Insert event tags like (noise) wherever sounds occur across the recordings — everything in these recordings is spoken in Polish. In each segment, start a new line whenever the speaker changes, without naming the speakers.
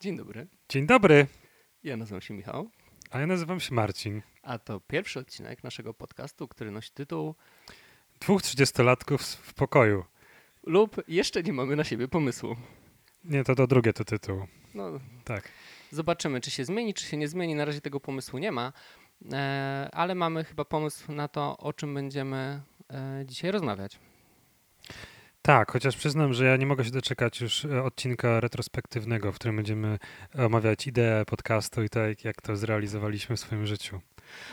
Dzień dobry.
Dzień dobry,
Ja nazywam się Michał,
a ja nazywam się Marcin.
a to pierwszy odcinek naszego podcastu, który nosi tytuł
Dwóch trzydziestolatków w pokoju.
lub jeszcze nie mamy na siebie pomysłu.
Nie, to to drugie to tytuł.
No,
Tak.
zobaczymy, czy się zmieni, czy się nie zmieni. Na razie tego pomysłu nie ma, e, ale mamy chyba pomysł na to, o czym będziemy e, dzisiaj rozmawiać.
Tak, chociaż przyznam, że ja nie mogę się doczekać już e, odcinka retrospektywnego, w którym będziemy omawiać ideę podcastu i tak, jak to zrealizowaliśmy w swoim życiu.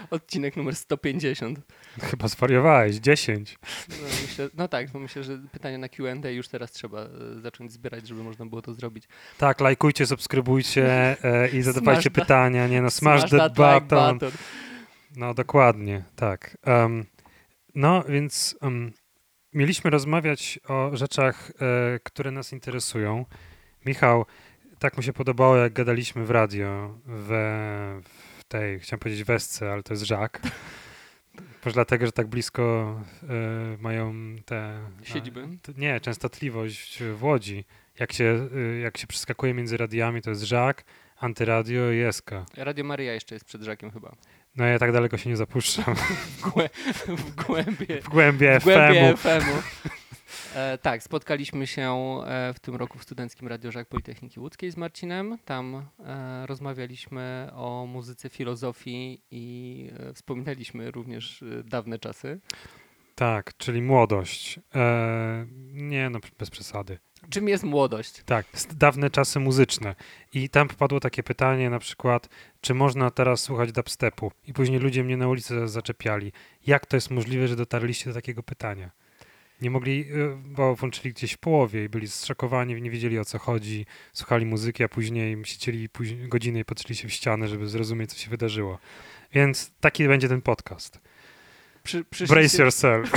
Odcinek numer 150.
Chyba zwariowałeś, 10.
No, myślę, no tak, bo myślę, że pytania na Q&A już teraz trzeba e, zacząć zbierać, żeby można było to zrobić.
Tak, lajkujcie, subskrybujcie e, i zadawajcie
Smash
pytania. Nie no, smash,
that like
button.
button.
No dokładnie, tak. Em, no więc em, mieliśmy rozmawiać o rzeczach, e, które nas interesują. Michał, tak mi się podobało, jak gadaliśmy w radio, we, w tej, chciałem powiedzieć wesce, ale to jest żak. Może dlatego, że tak blisko e, mają te...
Siedziby?
A, t- nie, częstotliwość w Łodzi. Jak się, e, jak się przeskakuje między radiami, to jest żak, antyradio i eska.
Radio Maria jeszcze jest przed Żakiem chyba.
No ja tak daleko się nie zapuszczam. (laughs)
W, głę, w głębie
W głębie
W głębie
FM-u. (laughs)
E, tak, spotkaliśmy się e, w tym roku w Studenckim Radiożak Politechniki Łódzkiej z Marcinem. Tam e, rozmawialiśmy o muzyce, filozofii i e, wspominaliśmy również e, dawne czasy.
Tak, czyli młodość. E, nie, no bez przesady.
Czym jest młodość?
Tak, dawne czasy muzyczne. I tam padło takie pytanie na przykład, czy można teraz słuchać dubstepu? I później ludzie mnie na ulicy zaczepiali. Jak to jest możliwe, że dotarliście do takiego pytania? Nie mogli, e, bo włączyli gdzieś w połowie i byli zszokowani, nie wiedzieli o co chodzi, słuchali muzyki, a później siedzieli godziny i patrzyli się w ścianę, żeby zrozumieć, co się wydarzyło. Więc taki będzie ten podcast.
Przy,
Brace yourself.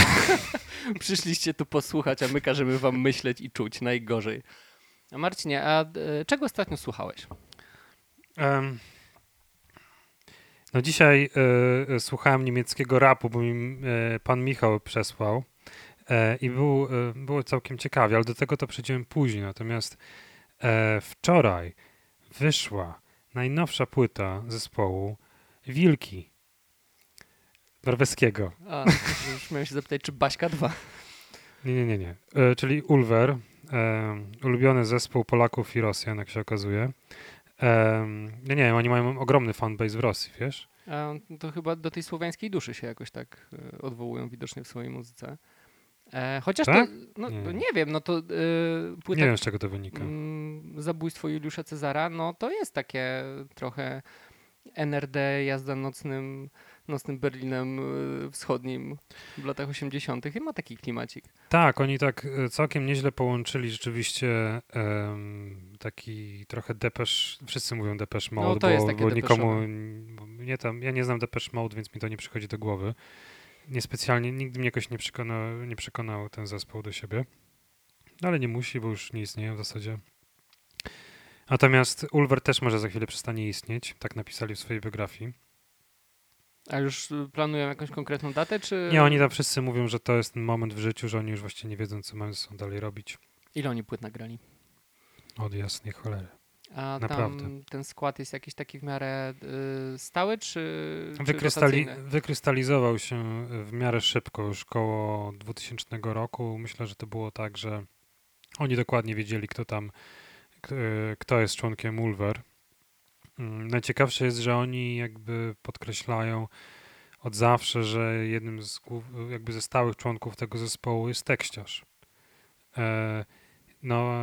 (laughs)
przyszliście tu posłuchać, a my każemy wam myśleć i czuć najgorzej. A Marcinie, a czego ostatnio słuchałeś?
Em, no dzisiaj e, słuchałem niemieckiego rapu, bo mi e, pan Michał przesłał e, i był, było całkiem ciekawie, ale do tego to przejdziemy później. Natomiast wczoraj wyszła najnowsza płyta zespołu Wilki norweskiego.
A, już miałem się zapytać, czy Baśka 2.
Nie, nie, nie, nie. E, czyli Ulver, e, ulubiony zespół Polaków i Rosjan, jak się okazuje. E, nie, nie, oni mają ogromny fanbase w Rosji, wiesz?
A, to chyba do tej słowiańskiej duszy się jakoś tak e, odwołują widocznie w swojej muzyce. E, chociaż
Tak?
to, no,
Nie.
nie. wiem, no to e, płyta
Nie wiem, z czego to wynika.
Zabójstwo Juliusza Cezara, no to jest takie trochę NRD, jazda nocnym, nocnym Berlinem e, wschodnim w latach 80. i ma taki klimacik.
Tak, oni tak e, całkiem nieźle połączyli rzeczywiście em, taki trochę depesz, wszyscy mówią depesz mode,
No, to
bo,
jest takie
bo nikomu, bo mnie tam, ja nie znam depesz mode, więc mi to nie przychodzi do głowy. Niespecjalnie, nigdy mnie jakoś nie przekonał, nie przekonał ten zespół do siebie. No, ale nie musi, bo już nie istnieje w zasadzie. Natomiast Ulver też może za chwilę przestanie istnieć, tak napisali w swojej biografii.
A już e, planują jakąś konkretną datę, czy...
Nie, oni tam wszyscy mówią, że to jest ten moment w życiu, że oni już właściwie nie wiedzą, co mają ze sobą dalej robić.
Ile oni płyt nagrali?
Od jasnej cholery.
A
Naprawdę.
tam ten skład jest jakiś taki w miarę y, stały, czy, czy
Wykrystali
rotacyjny?
wykrystalizował się w miarę szybko, już koło 2000 roku. Myślę, że to było tak, że oni dokładnie wiedzieli, kto tam, kto jest członkiem Ulver. Mm, Najciekawsze jest, że oni jakby podkreślają od zawsze, że jednym z jakby ze stałych członków tego zespołu jest tekściarz. E, no,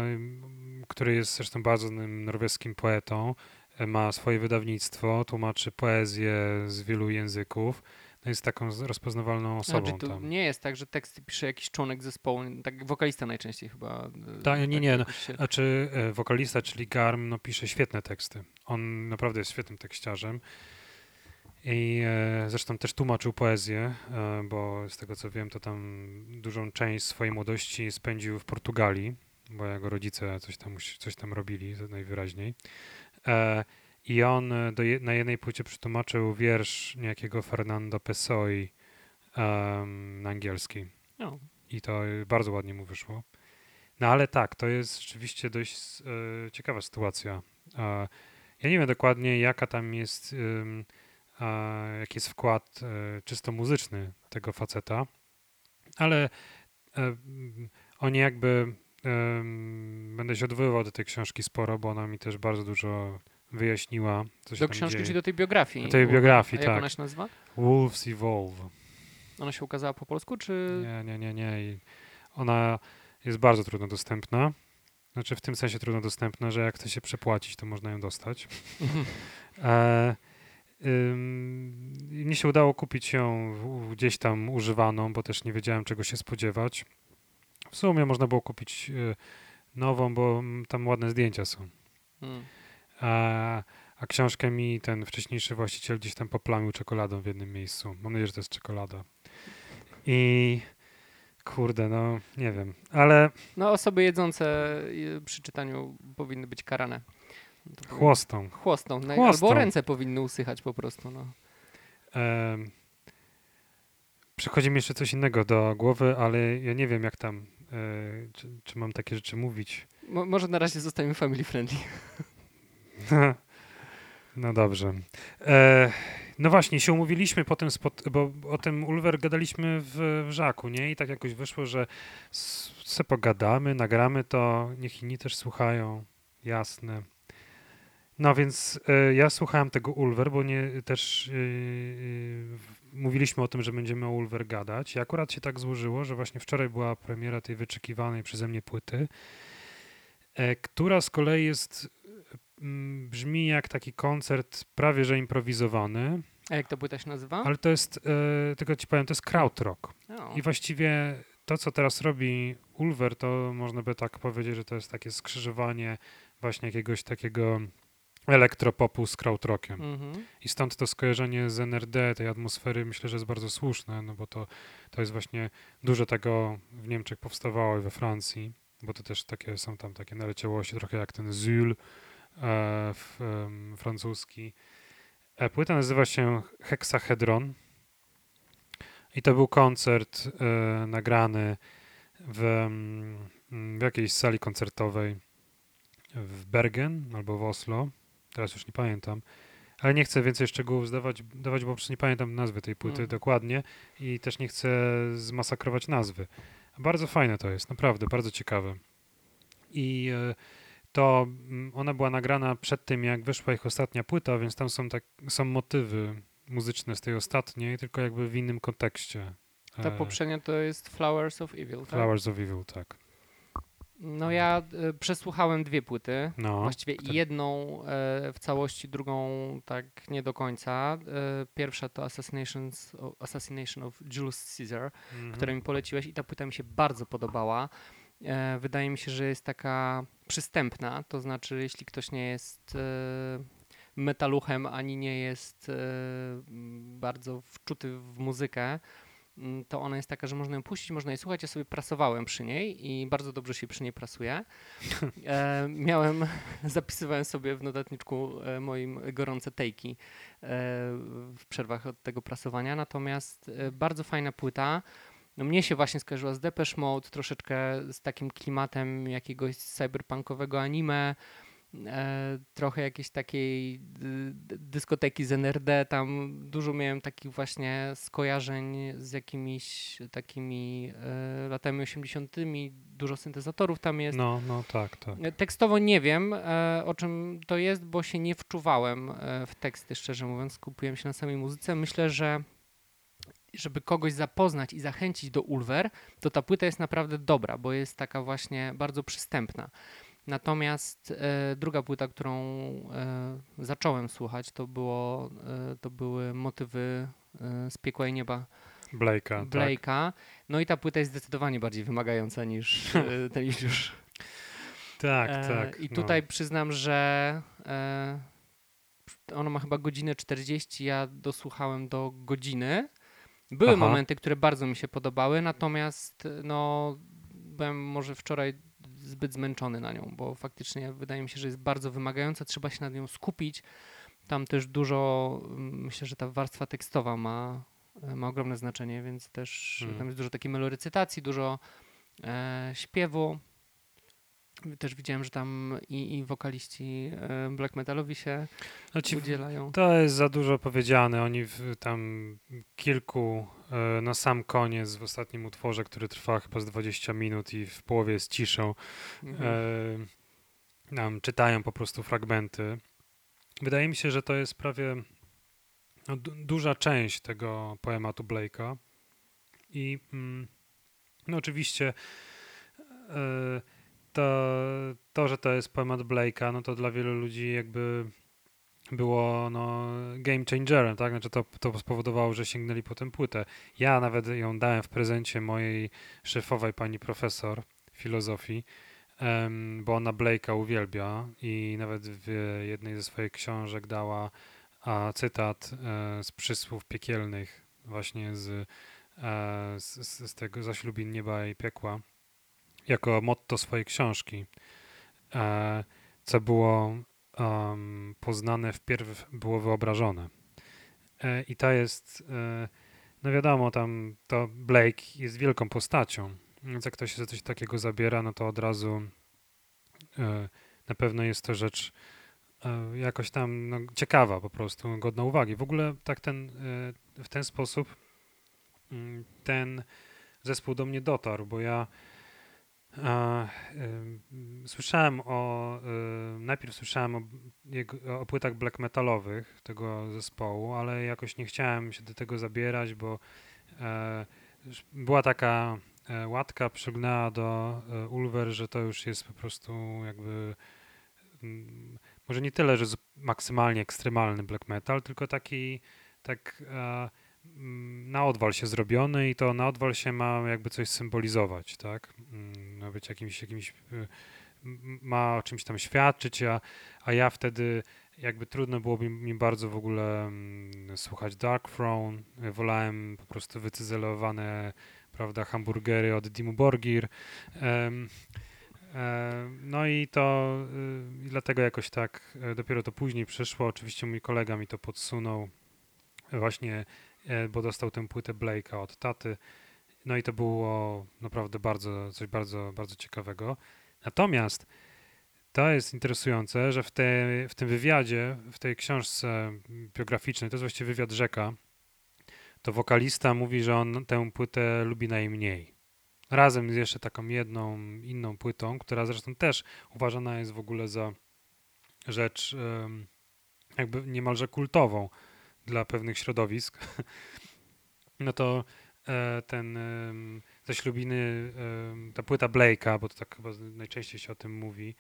który jest zresztą bardzo znanym norweskim poetą e, ma swoje wydawnictwo, tłumaczy poezję z wielu języków. Jest taką rozpoznawalną osobą
Znaczy, to
tam.
nie jest tak, że teksty pisze jakiś członek zespołu, tak wokalista najczęściej chyba. y,
Tak, nie, nie, no.
się-
A czy e, wokalista, czyli Garm, no pisze świetne teksty. On naprawdę jest świetnym tekściarzem. I e, zresztą też tłumaczył poezję, e, bo z tego co wiem, to tam dużą część swojej młodości spędził w Portugalii, bo jego rodzice coś tam, coś tam robili najwyraźniej. E, I on e, do, na jednej płycie przetłumaczył wiersz niejakiego Fernando Pessoa em, na angielski.
No.
I to y, bardzo ładnie mu wyszło. No ale tak, to jest rzeczywiście dość e, ciekawa sytuacja. Ja nie wiem dokładnie, jaka tam jest, a, jaki jest wkład e, czysto muzyczny tego faceta, ale oni jakby będę się odwoływał do tej książki sporo, bo ona mi też bardzo dużo wyjaśniła, co się
Do książki
dzieje.
czy do tej biografii?
Do tej biografii,
A jak
tak.
ona się nazywa?
Wolves Evolve.
Ona się ukazała po polsku, czy...
Nie, nie, nie, nie. I ona jest bardzo trudno dostępna. Znaczy w tym sensie trudno dostępna, że jak chce się przepłacić, to można ją dostać. (laughs) e, ym, mnie się udało kupić ją gdzieś tam używaną, bo też nie wiedziałem czego się spodziewać. W sumie można było kupić e, nową, bo tam ładne zdjęcia są.
Mm.
A, a książkę mi ten wcześniejszy właściciel gdzieś tam poplamił czekoladą w jednym miejscu. Mam nadzieję, że to jest czekolada. I kurde, no nie wiem, ale
No osoby jedzące przy czytaniu powinny być karane. To powinno-
chłostą.
Chłostą. naj-
Chłostą.
Albo ręce powinny usychać po prostu. No.
Em, przychodzi mi jeszcze coś innego do głowy, ale ja nie wiem jak tam, e, czy, czy mam takie rzeczy mówić.
Mo- może na razie zostańmy family friendly. (laughs)
No dobrze. E, no właśnie, się umówiliśmy po tym, bo o tym Ulver gadaliśmy w, w Żaku, nie? I tak jakoś wyszło, że se pogadamy, nagramy to, niech inni też słuchają. Jasne. No więc e, ja słuchałem tego Ulver, bo nie też e, e, mówiliśmy o tym, że będziemy o Ulver gadać. I akurat się tak złożyło, że właśnie wczoraj była premiera tej wyczekiwanej przeze mnie płyty, e, która z kolei jest brzmi jak taki koncert prawie że improwizowany,
A jak ta płyta się nazywa?
ale to jest, e, tylko ci powiem, to jest krautrock.
O.
I właściwie to, co teraz robi Ulver, to można by tak powiedzieć, że to jest takie skrzyżowanie właśnie jakiegoś takiego elektropopu z krautrockiem.
Mhm.
I stąd to skojarzenie z NRD, tej atmosfery, myślę, że jest bardzo słuszne, no bo to, to jest właśnie dużo tego w Niemczech powstawało i we Francji, bo to też takie są tam takie naleciałości, trochę jak ten Zul e, w, em, francuski. E, płyta nazywa się Hexahedron i to był koncert e, nagrany w, w jakiejś sali koncertowej w Bergen albo w Oslo. Teraz już nie pamiętam. Ale nie chcę więcej szczegółów zdawać, dawać, bo prostu nie pamiętam nazwy tej płyty
Mhm.
dokładnie i też nie chcę zmasakrować nazwy. Bardzo fajne to jest, naprawdę, bardzo ciekawe. I e, to mm, ona była nagrana przed tym, jak wyszła ich ostatnia płyta, więc tam są, tak, są motywy muzyczne z tej ostatniej, tylko jakby w innym kontekście.
Ta
E,
poprzednia to jest Flowers of Evil, tak?
Flowers of Evil, tak.
No ja y, przesłuchałem dwie płyty.
No,
Właściwie jedną e, w całości, drugą tak nie do końca. E, pierwsza to Assassinations Assassination of Julius Caesar,
mhm.
które mi poleciłeś i ta płyta mi się bardzo podobała. E, wydaje mi się, że jest taka przystępna, to znaczy jeśli ktoś nie jest e, metaluchem, ani nie jest e, bardzo wczuty w muzykę, m, to ona jest taka, że można ją puścić, można jej słuchać. Ja sobie prasowałem przy niej i bardzo dobrze się przy niej prasuje. E, miałem, (laughs) zapisywałem sobie w notatniczku moim gorące tejki w przerwach od tego prasowania, natomiast bardzo fajna płyta. No mnie się właśnie skojarzyła z Depeche Mode, troszeczkę z takim klimatem jakiegoś cyberpunkowego anime, e, trochę jakiejś takiej dy- dy- dyskoteki z NRD, tam dużo miałem takich właśnie skojarzeń z jakimiś takimi e, latami 80., dużo syntezatorów tam jest.
No, no tak, tak.
E, Tekstowo nie wiem, e, o czym to jest, bo się nie wczuwałem e, w teksty, szczerze mówiąc. Skupiłem się na samej muzyce. Myślę, że żeby kogoś zapoznać i zachęcić do Ulver, to ta płyta jest naprawdę dobra, bo jest taka właśnie bardzo przystępna. Natomiast e, druga płyta, którą e, zacząłem słuchać, to, było, e, to były motywy e, z Piekła i Nieba
Blake'a, tak.
Blake'a. No i ta płyta jest zdecydowanie bardziej wymagająca niż, (laughs) niż już
Tak,
E,
tak.
I
no.
tutaj przyznam, że e, ona ma chyba godzinę 40, ja dosłuchałem do godziny. Były
Aha.
momenty, które bardzo mi się podobały, natomiast no, byłem może wczoraj zbyt zmęczony na nią, bo faktycznie wydaje mi się, że jest bardzo wymagająca, trzeba się nad nią skupić. Tam też dużo, mm, myślę, że ta warstwa tekstowa ma, e, ma ogromne znaczenie, więc też
Hmm.
tam jest dużo takiej melorecytacji, dużo e, śpiewu. Też widziałem, że tam i, i wokaliści e, black metalowi się znaczy, udzielają.
To jest za dużo powiedziane. Oni w, tam kilku e, na sam koniec w ostatnim utworze, który trwa chyba z 20 minut i w połowie jest ciszą, mhm. e, nam czytają po prostu fragmenty. Wydaje mi się, że to jest prawie no, duża część tego poematu Blake'a. I mm, no oczywiście e, to, to, że to jest poemat Blake'a, no to dla wielu ludzi jakby było no, game changerem, tak? Znaczy to, to spowodowało, że sięgnęli po tę płytę. Ja nawet ją dałem w prezencie mojej szefowej, pani profesor filozofii, um, bo ona Blake'a uwielbia i nawet w jednej ze swoich książek dała a, cytat e, z przysłów piekielnych właśnie z, e, z, z tego zaślubin nieba i piekła jako motto swojej książki, e, co było um, poznane wpierw było wyobrażone. E, I to jest, e, no wiadomo, tam to Blake jest wielką postacią, więc jak ktoś się za coś takiego zabiera, no to od razu na pewno jest to rzecz jakoś tam no, ciekawa po prostu, godna uwagi. W ogóle tak ten, w ten sposób mm, ten zespół do mnie dotarł, bo ja słyszałem o, najpierw słyszałem o, o płytach black metalowych tego zespołu, ale jakoś nie chciałem się do tego zabierać, bo e, była taka e, łatka przygnęła do e, Ulver, że to już jest po prostu jakby może nie tyle, że maksymalnie ekstremalny black metal, tylko taki tak na odwal się zrobiony i to na odwal się ma jakby coś symbolizować, tak? Mm, ma być jakimś, jakimś y, ma o czymś tam świadczyć, a, a ja wtedy jakby trudno byłoby mi bardzo w ogóle um, słuchać Dark Throne. Wolałem po prostu wycyzelowane, prawda, hamburgery od Dimu Borgir. Um, no i to y, i dlatego jakoś tak e, dopiero to później przyszło. Oczywiście mój kolega mi to podsunął. Właśnie bo dostał tę płytę Blake'a od taty. No i to było naprawdę bardzo, coś bardzo, bardzo ciekawego. Natomiast to jest interesujące, że w, te, w tym wywiadzie, w tej książce biograficznej, to jest właściwie wywiad Rzeka, to wokalista mówi, że on tę płytę lubi najmniej. Razem z jeszcze taką jedną inną płytą, która zresztą też uważana jest w ogóle za rzecz jakby niemalże kultową dla pewnych środowisk, (laughs) no to e, ten ze ślubiny, ta płyta Blake'a, bo to tak chyba najczęściej się o tym mówi, e,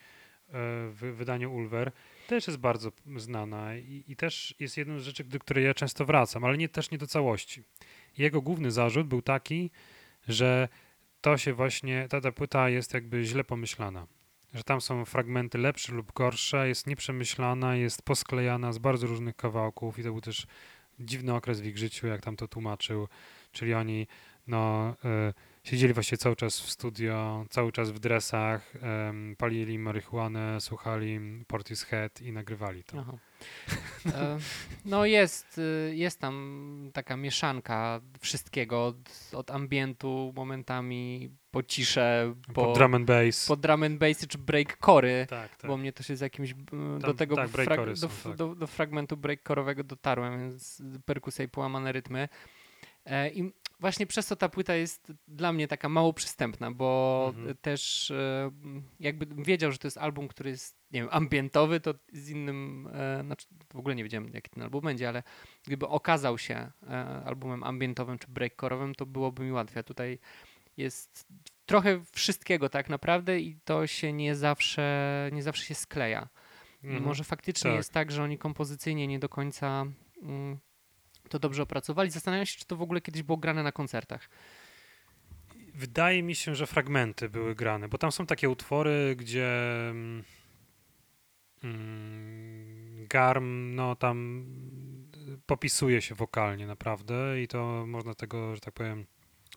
w wydaniu Ulver, też jest bardzo znana i, i, też jest jedną z rzeczy, do której ja często wracam, ale nie, też nie do całości. Jego główny zarzut był taki, że to się właśnie, ta, ta płyta jest jakby źle pomyślana że tam są fragmenty lepsze lub gorsze, jest nieprzemyślana, jest posklejana z bardzo różnych kawałków i to był też dziwny okres w ich życiu, jak tam to tłumaczył, czyli oni no, y, siedzieli właściwie cały czas w studio, cały czas w dresach, y, palili marihuanę, słuchali Portishead i nagrywali to. Aha.
E, no jest, y, jest tam taka mieszanka wszystkiego, od, od ambientu momentami po ciszę, po,
po drum and bass,
po drum and bassy czy breakcore'y, tak, tak. bo mnie to się z jakimś do tego
tak, frag,
do,
są, tak.
do, do, fragmentu breakcore'owego dotarłem, więc perkusja i połamane rytmy. E, I właśnie przez to ta płyta jest dla mnie taka mało przystępna, bo mhm. też e, jakby wiedział, że to jest album, który jest, nie wiem, ambientowy, to z innym, e, znaczy w ogóle nie wiedziałem, jaki ten album będzie, ale gdyby okazał się e, albumem ambientowym czy breakcore'owym, to byłoby mi łatwiej. A tutaj jest trochę wszystkiego tak naprawdę i to się nie zawsze, nie zawsze się skleja. Mhm. Może faktycznie tak. jest tak, że oni kompozycyjnie nie do końca mm, to dobrze opracowali. Zastanawiam się, czy to w ogóle kiedyś było grane na koncertach.
Wydaje mi się, że fragmenty były grane, bo tam są takie utwory, gdzie mm, Garm, no tam popisuje się wokalnie naprawdę i to można tego, że tak powiem,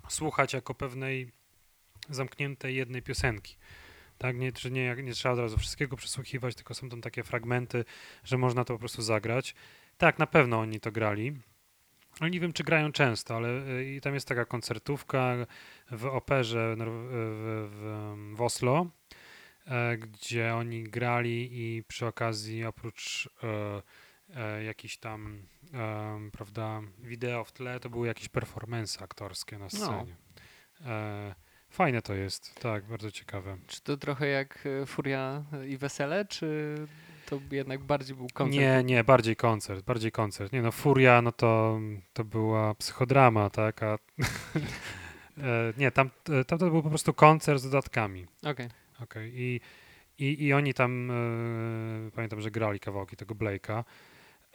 słuchać jako pewnej zamkniętej jednej piosenki. Tak, nie, nie, nie trzeba od razu wszystkiego przesłuchiwać, tylko są tam takie fragmenty, że można to po prostu zagrać. Tak, na pewno oni to grali. Ale nie wiem, czy grają często, ale y, i tam jest taka koncertówka w operze w, w, w Oslo. e, gdzie oni grali i przy okazji oprócz e, e, jakichś tam, e, prawda, wideo w tle, to były jakieś performance aktorskie na scenie. E, fajne to jest, tak, bardzo ciekawe.
Czy to trochę jak Furia i Wesele, czy to jednak bardziej był koncert?
Nie, nie, bardziej koncert, bardziej koncert. Nie no, Furia, no to, to była psychodrama, tak, a (laughs) e, nie, tam, e, tam to był po prostu koncert z dodatkami.
Okej.
Okej, I, i, i oni tam, e, pamiętam, że grali kawałki tego Blake'a.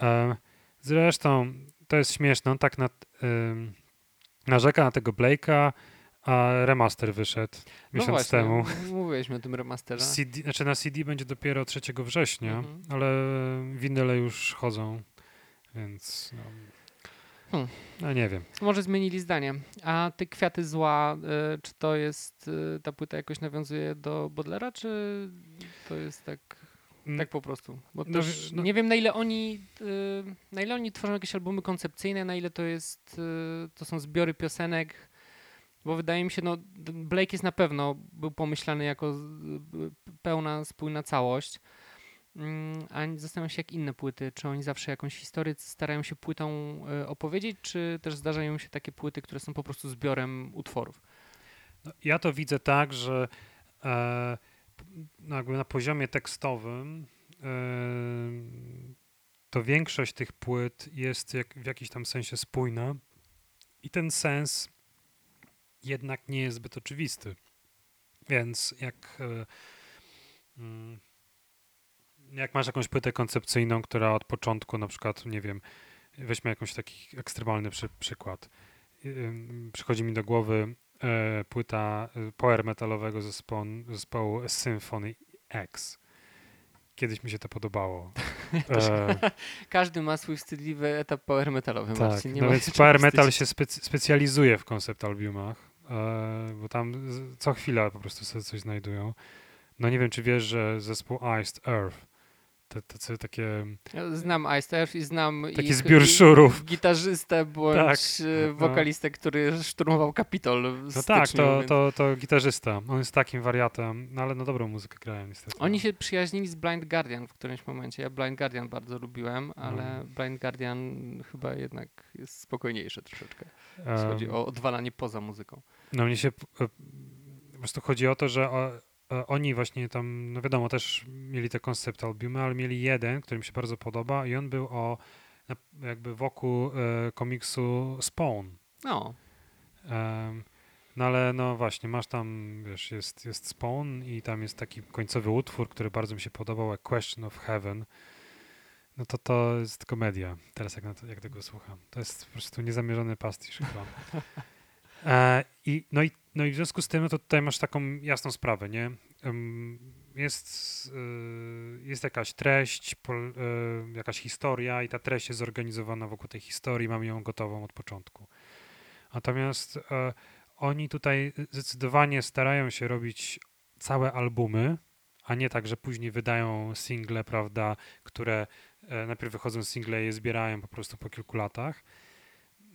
E, zresztą, to jest śmieszne, on tak nad, em, narzeka na tego Blake'a, a remaster wyszedł miesiąc
no właśnie,
temu.
m- Mówiłeś mi o tym remasterze.
CD, znaczy na CD będzie dopiero 3 września,
Mhm.
ale winyle już chodzą, więc no,
Hmm.
no nie wiem.
Może zmienili zdanie. A ty Kwiaty Zła, y, czy to jest, y, ta płyta jakoś nawiązuje do Bodlera, czy to jest tak, tak po prostu? Bo
No,
też
no-
nie wiem na ile oni, y, na ile oni tworzą jakieś albumy koncepcyjne, na ile to jest, y, to są zbiory piosenek, bo wydaje mi się, no Blake jest na pewno, był pomyślany jako pełna, spójna całość. Mm, A zastanawiam się, jak inne płyty, czy oni zawsze jakąś historię starają się płytą y, opowiedzieć, czy też zdarzają się takie płyty, które są po prostu zbiorem utworów.
No, ja to widzę tak, że e, no jakby na poziomie tekstowym e, to większość tych płyt jest jak, w jakiś tam sensie spójna i ten sens jednak nie jest zbyt oczywisty. Więc jak, e, mm, jak masz jakąś płytę koncepcyjną, która od początku na przykład, nie wiem, weźmy jakąś taki ekstremalny przy, przykład. Ym, Przychodzi mi do głowy e, płyta e, power metalowego zespołu, zespołu Symphony X. Kiedyś mi się to podobało. (laughs) E, (laughs)
Każdy ma swój wstydliwy etap power metalowy,
tak,
Marcin. Nie
no więc power metal się specy- specjalizuje w koncept albumach, bo tam co chwila po prostu sobie coś znajdują. No nie wiem, czy wiesz, że zespół Iced Earth, te, tacy takie
Znam Earth i znam
Taki
ich,
zbiór szurów.
Gitarzystę bądź
Tak,
e,
no.
wokalistę, który szturmował Kapitol w
No tak, to,
więc-
to, to gitarzysta. On jest takim wariatem, no ale no dobrą muzykę grają niestety.
Oni
no.
się przyjaźnili z Blind Guardian w którymś momencie. Ja Blind Guardian bardzo lubiłem, ale
No.
Blind Guardian chyba jednak jest spokojniejsze troszeczkę. jeśli chodzi o odwalanie poza muzyką.
No mnie się po prostu chodzi o to, że o, oni właśnie tam, no wiadomo, też mieli te koncept albumy, ale mieli jeden, który mi się bardzo podoba i on był o jakby wokół e, komiksu Spawn.
No,
no ale no właśnie, masz tam, wiesz, jest, jest Spawn i tam jest taki końcowy utwór, który bardzo mi się podobał, A Question of Heaven. No to to jest komedia, teraz jak, na to, jak tego słucham. To jest po prostu niezamierzony pastisz chyba. (laughs) E, i, no, i, no i w związku z tym, no to tutaj masz taką jasną sprawę, nie? Jest, y, jest jakaś treść, y, jakaś historia i ta treść jest zorganizowana wokół tej historii, mamy ją gotową od początku. Natomiast e, oni tutaj zdecydowanie starają się robić całe albumy, a nie tak, że później wydają single, prawda, które e, najpierw wychodzą single i je zbierają po prostu po kilku latach.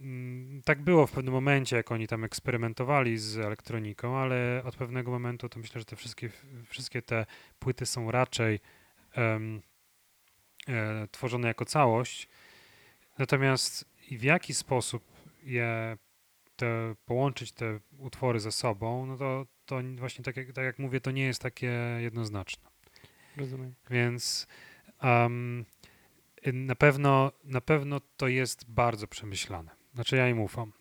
Mm, Tak było w pewnym momencie, jak oni tam eksperymentowali z elektroniką, ale od pewnego momentu to myślę, że te wszystkie, wszystkie te płyty są raczej em, e, tworzone jako całość. Natomiast w jaki sposób je te, połączyć te utwory ze sobą, no to, to właśnie tak jak, tak jak mówię, to nie jest takie jednoznaczne.
rozumiem.
Więc em, na, pewno, na pewno to jest bardzo przemyślane. Znaczy ja im ufam,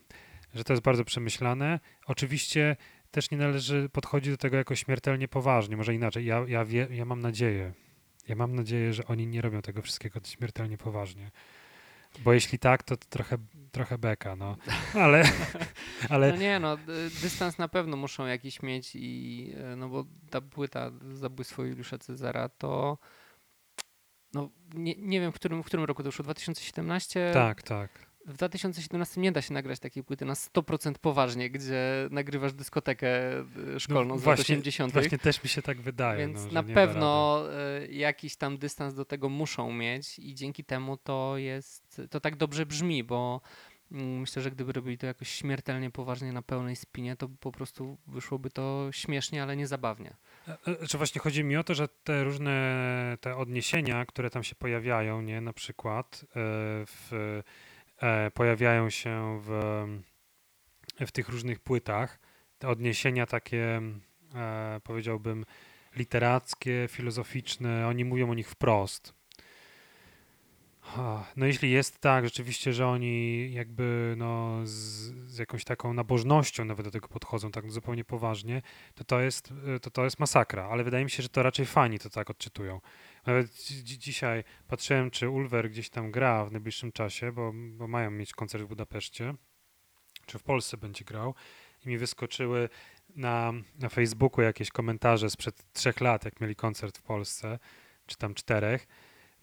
że to jest bardzo przemyślane. Oczywiście też nie należy podchodzić do tego jako śmiertelnie poważnie, może inaczej. Ja, ja, wie, ja mam nadzieję, ja mam nadzieję, że oni nie robią tego wszystkiego śmiertelnie poważnie. Bo jeśli tak, to, to trochę, trochę beka, no. Ale, (laughs) ale
No nie, no, dystans na pewno muszą jakiś mieć i e, no bo ta płyta Zabójstwo Juliusza Cezara to no nie, nie wiem w którym, w którym roku to już 2017?
tak, tak.
W 2017 nie da się nagrać takiej płyty na 100% poważnie, gdzie nagrywasz dyskotekę e, szkolną
No
z lat
właśnie-
80.
Właśnie też mi się tak wydaje.
Więc
no,
na pewno e, jakiś tam dystans do tego muszą mieć i dzięki temu to jest, to tak dobrze brzmi, bo Mm, myślę, że gdyby robili to jakoś śmiertelnie poważnie na pełnej spinie, to po prostu wyszłoby to śmiesznie, ale nie zabawnie.
E, e, czy właśnie chodzi mi o to, że te różne te odniesienia, które tam się pojawiają, nie, na przykład w, pojawiają się w, w tych różnych płytach, te odniesienia takie, powiedziałbym, literackie, filozoficzne, oni mówią o nich wprost. No jeśli jest tak rzeczywiście, że oni jakby no z, z, jakąś taką nabożnością nawet do tego podchodzą tak zupełnie poważnie, to to jest, to to jest masakra, ale wydaje mi się, że to raczej fani to tak odczytują. Nawet dzisiaj patrzyłem, czy Ulver gdzieś tam gra w najbliższym czasie, bo, bo mają mieć koncert w Budapeszcie, czy w Polsce będzie grał i mi wyskoczyły na, na Facebooku jakieś komentarze sprzed trzech lat, jak mieli koncert w Polsce, czy tam czterech.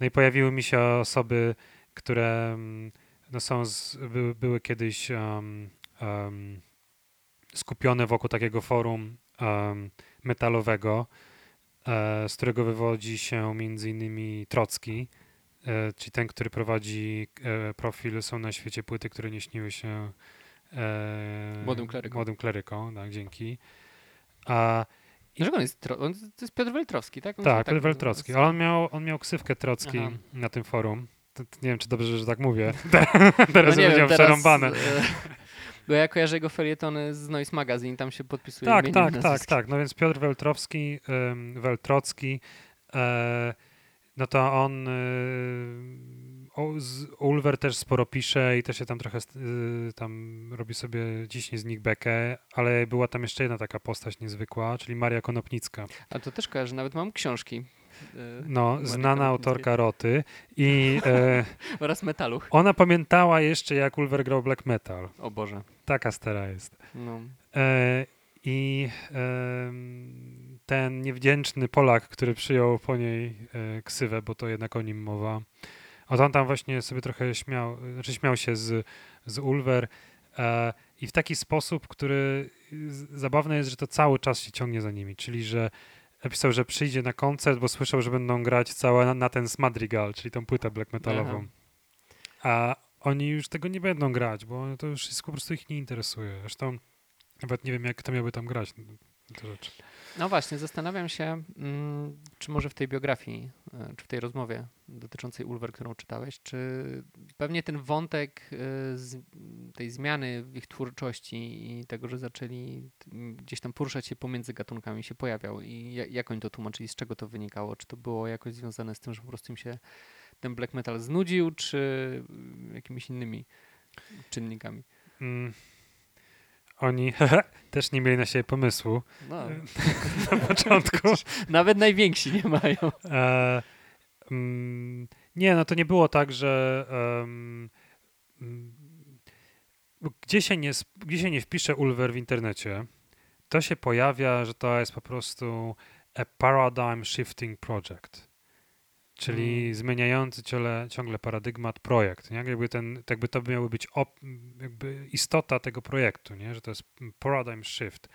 No i pojawiły mi się osoby, które mm, no są z, były, były kiedyś um, um, skupione wokół takiego forum um, metalowego, z którego wywodzi się między innymi Trocki, e, czyli ten, który prowadzi e, profil Są na świecie płyty, które nie śniły się
e, młodym klerykom.
Młodym klerykom, tak, dzięki. A
Dlaczego on jest, on, to jest Piotr Weltrowski, tak?
On tak, Piotr tak Weltrowski. Ale on miał, on miał ksywkę Trocki Aha. na tym forum. To, to nie wiem, czy dobrze, że tak mówię. (laughs) (laughs) teraz no będzie przerąbane. E,
bo ja kojarzę jego felietony z Noise Magazine, tam się podpisuje
Tak, tak, tak, tak. No więc Piotr Weltrowski, um, Weltrocki, e, no to on y, Ulver też sporo pisze i też się tam trochę y, tam robi sobie ciśnie z nich bekę, ale była tam jeszcze jedna taka postać niezwykła, czyli Maria Konopnicka.
A to też kojarzę, nawet mam książki.
Y, no, znana autorka Roty i... E, (laughs)
Oraz metalu.
Ona pamiętała jeszcze, jak Ulver grał black metal.
O Boże.
Taka stara jest. No. E, I e, ten niewdzięczny Polak, który przyjął po niej e, ksywę, bo to jednak o nim mowa, a on tam właśnie sobie trochę śmiał, znaczy śmiał się z, z Ulver e, i w taki sposób, który zabawne jest, że to cały czas się ciągnie za nimi, czyli że napisał, że przyjdzie na koncert, bo słyszał, że będą grać całe na, na ten Smadrigal, czyli tą płytę black metalową. A oni już tego nie będą grać, bo to już jest, po prostu ich nie interesuje. Zresztą nawet nie wiem, jak to miałby tam grać te rzeczy.
No właśnie, zastanawiam się, mm, czy może w tej biografii, e, czy w tej rozmowie dotyczącej Ulver, którą czytałeś, czy pewnie ten wątek e, tej zmiany w ich twórczości i tego, że zaczęli gdzieś tam poruszać się pomiędzy gatunkami się pojawiał i jak oni to tłumaczyli, z czego to wynikało? Czy to było jakoś związane z tym, że po prostu im się ten black metal znudził, czy jakimiś innymi czynnikami? Mm.
Oni (laughs) też nie mieli na siebie pomysłu no. (laughs) na początku. (laughs)
Nawet najwięksi nie mają. E,
mm, nie, no to nie było tak, że um, gdzie, się nie, gdzie się nie wpisze Ulver w internecie, to się pojawia, że to jest po prostu a paradigm shifting project czyli hmm. zmieniający ciągle, ciągle paradygmat projekt. Nie? Jakby, ten, jakby to miały być op, jakby istota tego projektu, nie? że to jest paradigm shift.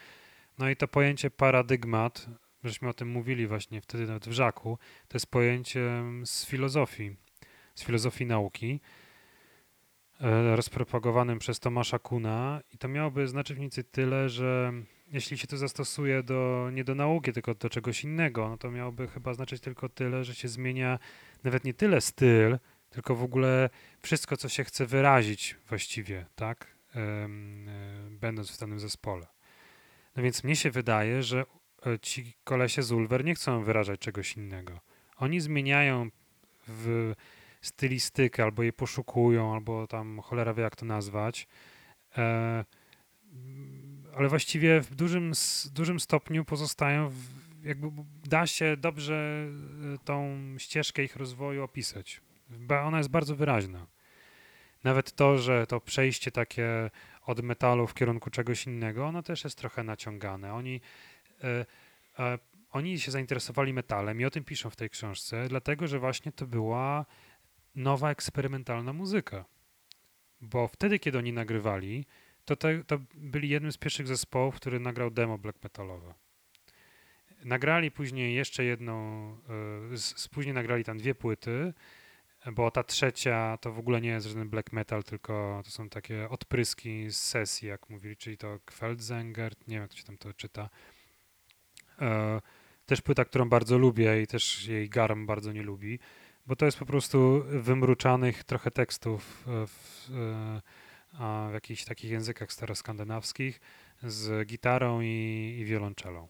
No i to pojęcie paradygmat, żeśmy o tym mówili właśnie wtedy nawet w Żaku, to jest pojęcie z filozofii, z filozofii nauki, e, rozpropagowanym przez Tomasza Kuna i to miałoby znaczyć mniej więcej tyle, że jeśli się to zastosuje do, nie do nauki, tylko do czegoś innego, no to miałoby chyba znaczyć tylko tyle, że się zmienia nawet nie tyle styl, tylko w ogóle wszystko, co się chce wyrazić właściwie, tak, e, będąc w danym zespole. No więc mnie się wydaje, że e, ci kolesie z Ulver nie chcą wyrażać czegoś innego. Oni zmieniają w stylistykę, albo je poszukują, albo tam cholera wie jak to nazwać. Ale właściwie w dużym, dużym stopniu pozostają, w, jakby da się dobrze e, tą ścieżkę ich rozwoju opisać. Ona jest bardzo wyraźna. Nawet to, że to przejście takie od metalu w kierunku czegoś innego, ono też jest trochę naciągane. Oni, e, e, oni się zainteresowali metalem i o tym piszą w tej książce, dlatego że właśnie to była nowa eksperymentalna muzyka. Bo wtedy, kiedy oni nagrywali, to, to, to byli jednym z pierwszych zespołów, który nagrał demo black metalowe. Nagrali później jeszcze jedną, y, z, później nagrali tam dwie płyty, bo ta trzecia to w ogóle nie jest żaden black metal, tylko to są takie odpryski z sesji, jak mówili, czyli to Kveldzenger, nie wiem jak to się tam to czyta. E, też płyta, którą bardzo lubię i też jej Garm bardzo nie lubi, bo to jest po prostu wymruczanych trochę tekstów w, w, w jakichś takich językach staroskandynawskich z gitarą i, i wiolonczelą.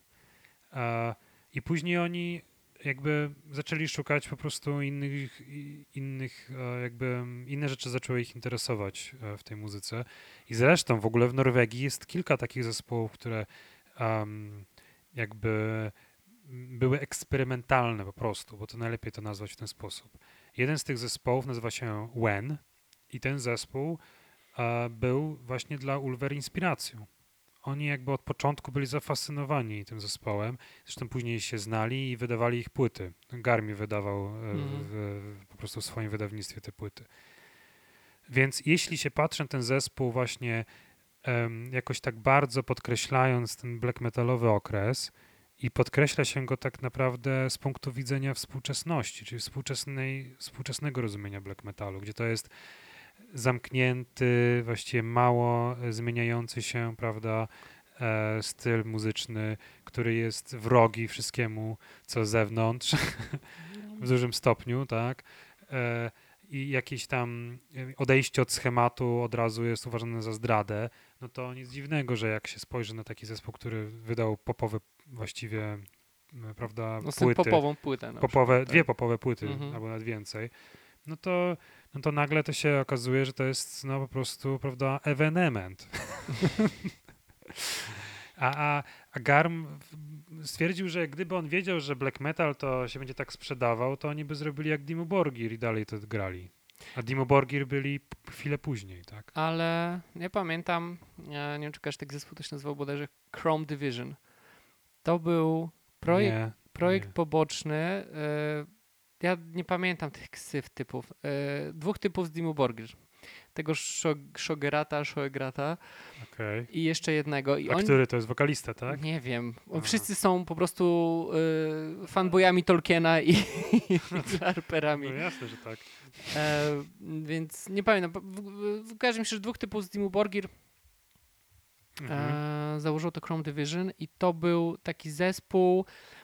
E, I później oni jakby zaczęli szukać po prostu innych, innych e, jakby inne rzeczy zaczęły ich interesować e, w tej muzyce. I zresztą w ogóle w Norwegii jest kilka takich zespołów, które um, jakby były eksperymentalne po prostu, bo to najlepiej to nazwać w ten sposób. Jeden z tych zespołów nazywa się When i ten zespół był właśnie dla Ulver inspiracją oni jakby od początku byli zafascynowani tym zespołem. Zresztą później się znali i wydawali ich płyty. Garmi wydawał mm. w, w, po prostu w swoim wydawnictwie te płyty. Więc jeśli się patrzy na ten zespół właśnie um, jakoś tak bardzo podkreślając ten black metalowy okres i podkreśla się go tak naprawdę z punktu widzenia współczesności, czyli współczesnej, współczesnego rozumienia black metalu, gdzie to jest zamknięty, właściwie mało zmieniający się, prawda, e, styl muzyczny, który jest wrogi wszystkiemu, co z zewnątrz, (laughs) w dużym stopniu, tak. E, I jakieś tam odejście od schematu od razu jest uważane za zdradę, no to nic dziwnego, że jak się spojrzy na taki zespół, który wydał popowe właściwie prawda,
no, płyty. popową płytę.
Popowe, przykład, tak? Dwie popowe płyty, mhm. albo nawet więcej no to, no to nagle to się okazuje, że to jest no po prostu, prawda, ewenement. (laughs) a, a, a Garm stwierdził, że gdyby on wiedział, że black metal to się będzie tak sprzedawał, to oni by zrobili jak Dimo Borgir i dalej to grali. A Dimo Borgir byli chwilę później, tak?
Ale nie pamiętam, nie wiem, czy każdy zespół to się nazywał bodajże Chrome Division. To był projekt, nie, projekt nie. poboczny. Y ja nie pamiętam tych ksyw typów. E, dwóch typów z Dimu Borgir. Tego Shogerata, Shoegrata okay. i jeszcze jednego. I
A który to jest wokalista, tak?
Nie wiem. Aha. Wszyscy są po prostu y, fanboyami Tolkiena i, i (laughs) harperami.
No jasne, że tak.
E, więc nie pamiętam. W, w każdym razie dwóch typów z Dimu Borgir mhm. e, założył to Chrome Division i to był taki zespół E,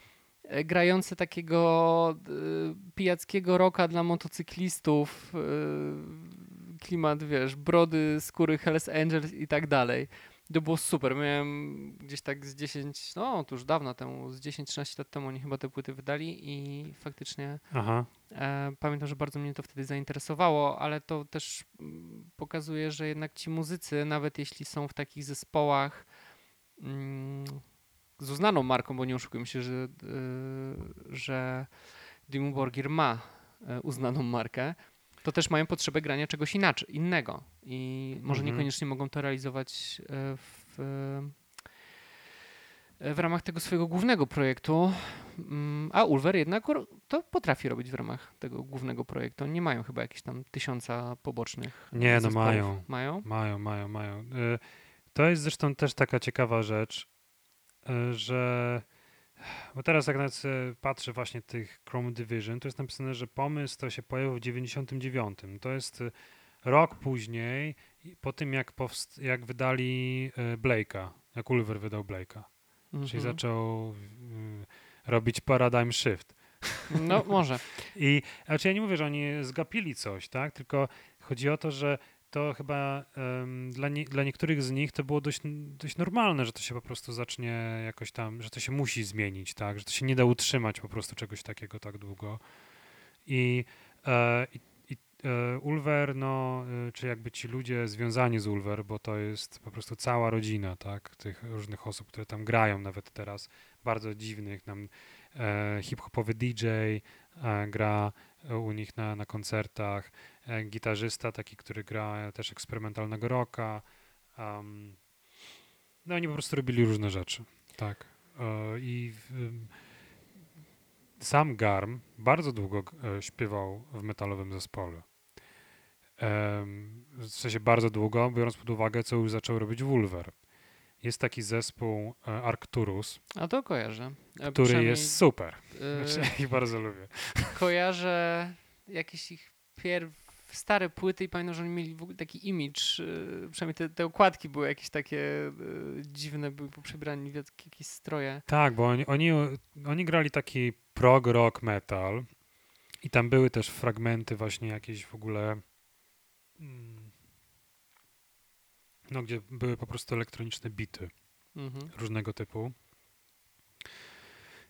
grający takiego y, pijackiego roka dla motocyklistów, y, klimat, wiesz, brody, skóry Hells Angels i tak dalej. To było super. Miałem gdzieś tak z 10, no to już dawno temu, z 10-13 lat temu oni chyba te płyty wydali i faktycznie e, pamiętam, że bardzo mnie to wtedy zainteresowało, ale to też mm, pokazuje, że jednak ci muzycy, nawet jeśli są w takich zespołach, mm, z uznaną marką, bo nie oszukujmy się, że, yy, że Dimmu Borgir ma e, uznaną markę, to też mają potrzebę grania czegoś inaczej, innego. I może mhm. niekoniecznie mogą to realizować e, w, w ramach tego swojego głównego projektu. Mm, a Ulver jednak to potrafi robić w ramach tego głównego projektu. Nie mają chyba jakichś tam tysiąca pobocznych.
Nie, no mają.
Mają?
Mają, mają, mają. To jest zresztą też taka ciekawa rzecz, E, że bo teraz jak nawet patrzę właśnie tych Chrome Division, to jest napisane, że pomysł to się pojawił w 99. To jest e, rok później, po tym jak, powst- jak wydali e, Blake'a, jak Ulver wydał Blake'a. Mhm. Czyli zaczął robić paradigm shift.
No, może. (laughs)
I znaczy ja nie mówię, że oni zgapili coś, tak? Tylko chodzi o to, że to chyba um, dla, nie, dla niektórych z nich to było dość, dość normalne, że to się po prostu zacznie jakoś tam, że to się musi zmienić, tak, że to się nie da utrzymać po prostu czegoś takiego tak długo. I, e, i, e, Ulver, no, e, czy jakby ci ludzie związani z Ulver, bo to jest po prostu cała rodzina, tak, tych różnych osób, które tam grają nawet teraz, bardzo dziwnych, nam e, hip-hopowy DJ e, gra u nich na, na koncertach, gitarzysta taki, który gra też eksperymentalnego rocka. Um, no oni po prostu robili różne rzeczy, tak. E, I sam Garm bardzo długo e, śpiewał w metalowym zespole. w sensie bardzo długo, biorąc pod uwagę, co już zaczął robić Wulver. Jest taki zespół Arcturus.
A to kojarzę.
Który jest super. Yy, znaczy, (laughs) ja ich bardzo lubię.
Kojarzę jakieś ich pierw stare płyty i pamiętam, że oni mieli w ogóle taki image, y, przynajmniej te, te okładki były jakieś takie y, dziwne, były poprzebrani w jak- jakieś stroje.
Tak, bo oni, oni, oni grali taki prog rock metal i tam były też fragmenty właśnie jakieś w ogóle mm, no gdzie były po prostu elektroniczne bity
Mhm.
różnego typu.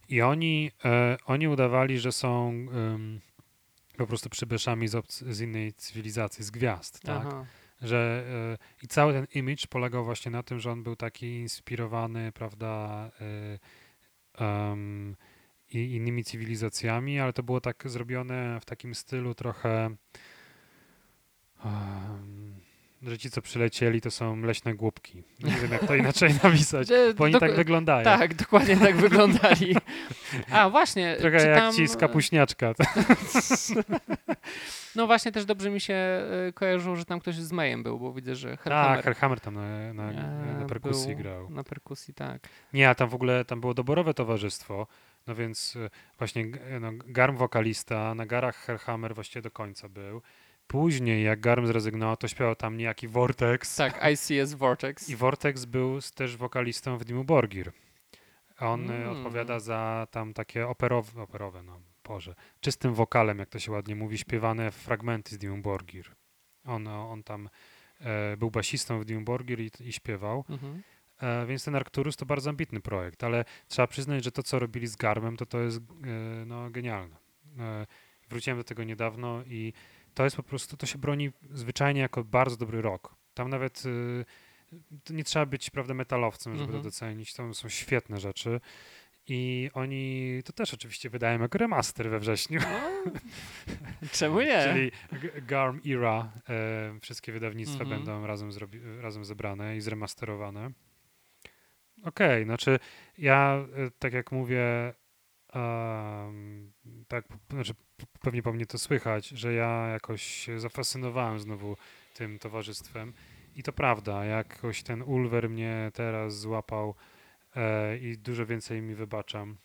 I oni, e, oni udawali, że są po prostu przybyszami z, z innej cywilizacji, z gwiazd, tak?
Aha.
że e, i cały ten image polegał właśnie na tym, że on był taki inspirowany, prawda, em, i innymi cywilizacjami, ale to było tak zrobione w takim stylu trochę, em, że ci, co przylecieli, to są leśne głupki. Nie wiem, jak to inaczej (laughs) napisać, bo oni tak wyglądają.
Tak, dokładnie tak wyglądali. A właśnie,
Trochę
czy
jak ci z kapuśniaczka. (laughs)
No właśnie też dobrze mi się y, kojarzyło, że tam ktoś z Mayem był, bo widzę, że Hellhammer
Tak, Hellhammer tam na, na,
e,
na perkusji grał.
Na perkusji, tak.
Nie, a tam w ogóle tam było doborowe towarzystwo, no więc e, właśnie no, Garm wokalista, na garach Hellhammer właściwie do końca był. Później jak Garm zrezygnował, to śpiewał tam niejaki Vortex.
Tak, ICS Vortex.
I Vortex był też wokalistą w Dimmu Borgir. On e,
Mm.
odpowiada za tam takie operowe, operowe, no Boże, czystym wokalem, jak to się ładnie mówi, śpiewane fragmenty z Dimmu Borgir. On, on tam e, był basistą w Dimmu Borgir i, i śpiewał.
Mhm.
E, więc ten Arcturus to bardzo ambitny projekt, ale trzeba przyznać, że to, co robili z Garmem, to to jest e, no, genialne. E, wróciłem do tego niedawno i to jest po prostu, to się broni zwyczajnie jako bardzo dobry rok. Tam nawet to nie trzeba być, prawda, metalowcem, żeby
Mhm.
to docenić. To są świetne rzeczy. I oni to też oczywiście wydają jako remaster we wrześniu.
No, (laughs) czemu nie?
Czyli Garm Era, e, wszystkie wydawnictwa
Mhm.
będą razem, zrobi- razem zebrane i zremasterowane. Okej, znaczy ja, e, tak jak mówię, em, tak, znaczy pewnie po mnie to słychać, że ja jakoś się zafascynowałem znowu tym towarzystwem i to prawda, jakoś ten Ulver mnie teraz złapał e, i dużo więcej mi wybaczam.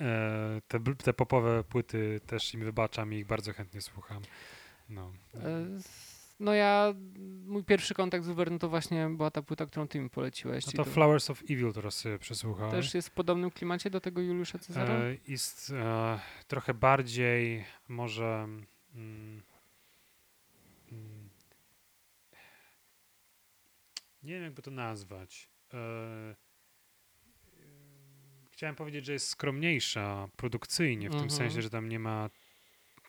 E, te, te popowe płyty też im wybaczam i ich bardzo chętnie słucham. No.
No ja, mój pierwszy kontakt z Uber, no to właśnie była ta płyta, którą ty mi poleciłeś.
No
czyli
to Flowers of Evil teraz sobie przesłuchałem.
też jest w podobnym klimacie do tego Juliusza Cezara?
E, jest e, trochę bardziej może mm, mm, nie wiem jakby to nazwać. E, e, chciałem powiedzieć, że jest skromniejsza produkcyjnie, w tym
Mhm.
sensie, że tam nie ma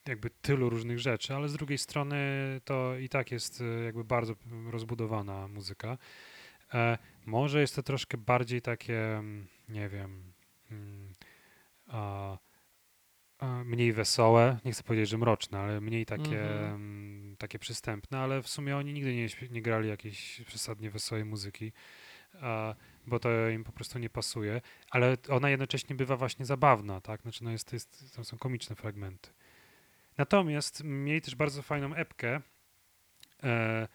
jakby tylu różnych rzeczy, ale z drugiej strony to i tak jest e, jakby bardzo rozbudowana muzyka. E, może jest to troszkę bardziej takie, mm, nie wiem, mm, a, a mniej wesołe, nie chcę powiedzieć, że mroczne, ale mniej takie,
Mhm.
mm, takie przystępne, ale w sumie oni nigdy nie, nie grali jakiejś przesadnie wesołej muzyki, a, bo to im po prostu nie pasuje, ale ona jednocześnie bywa właśnie zabawna, tak? Znaczy, no jest, jest, tam są komiczne fragmenty. Natomiast mieli też bardzo fajną epkę e,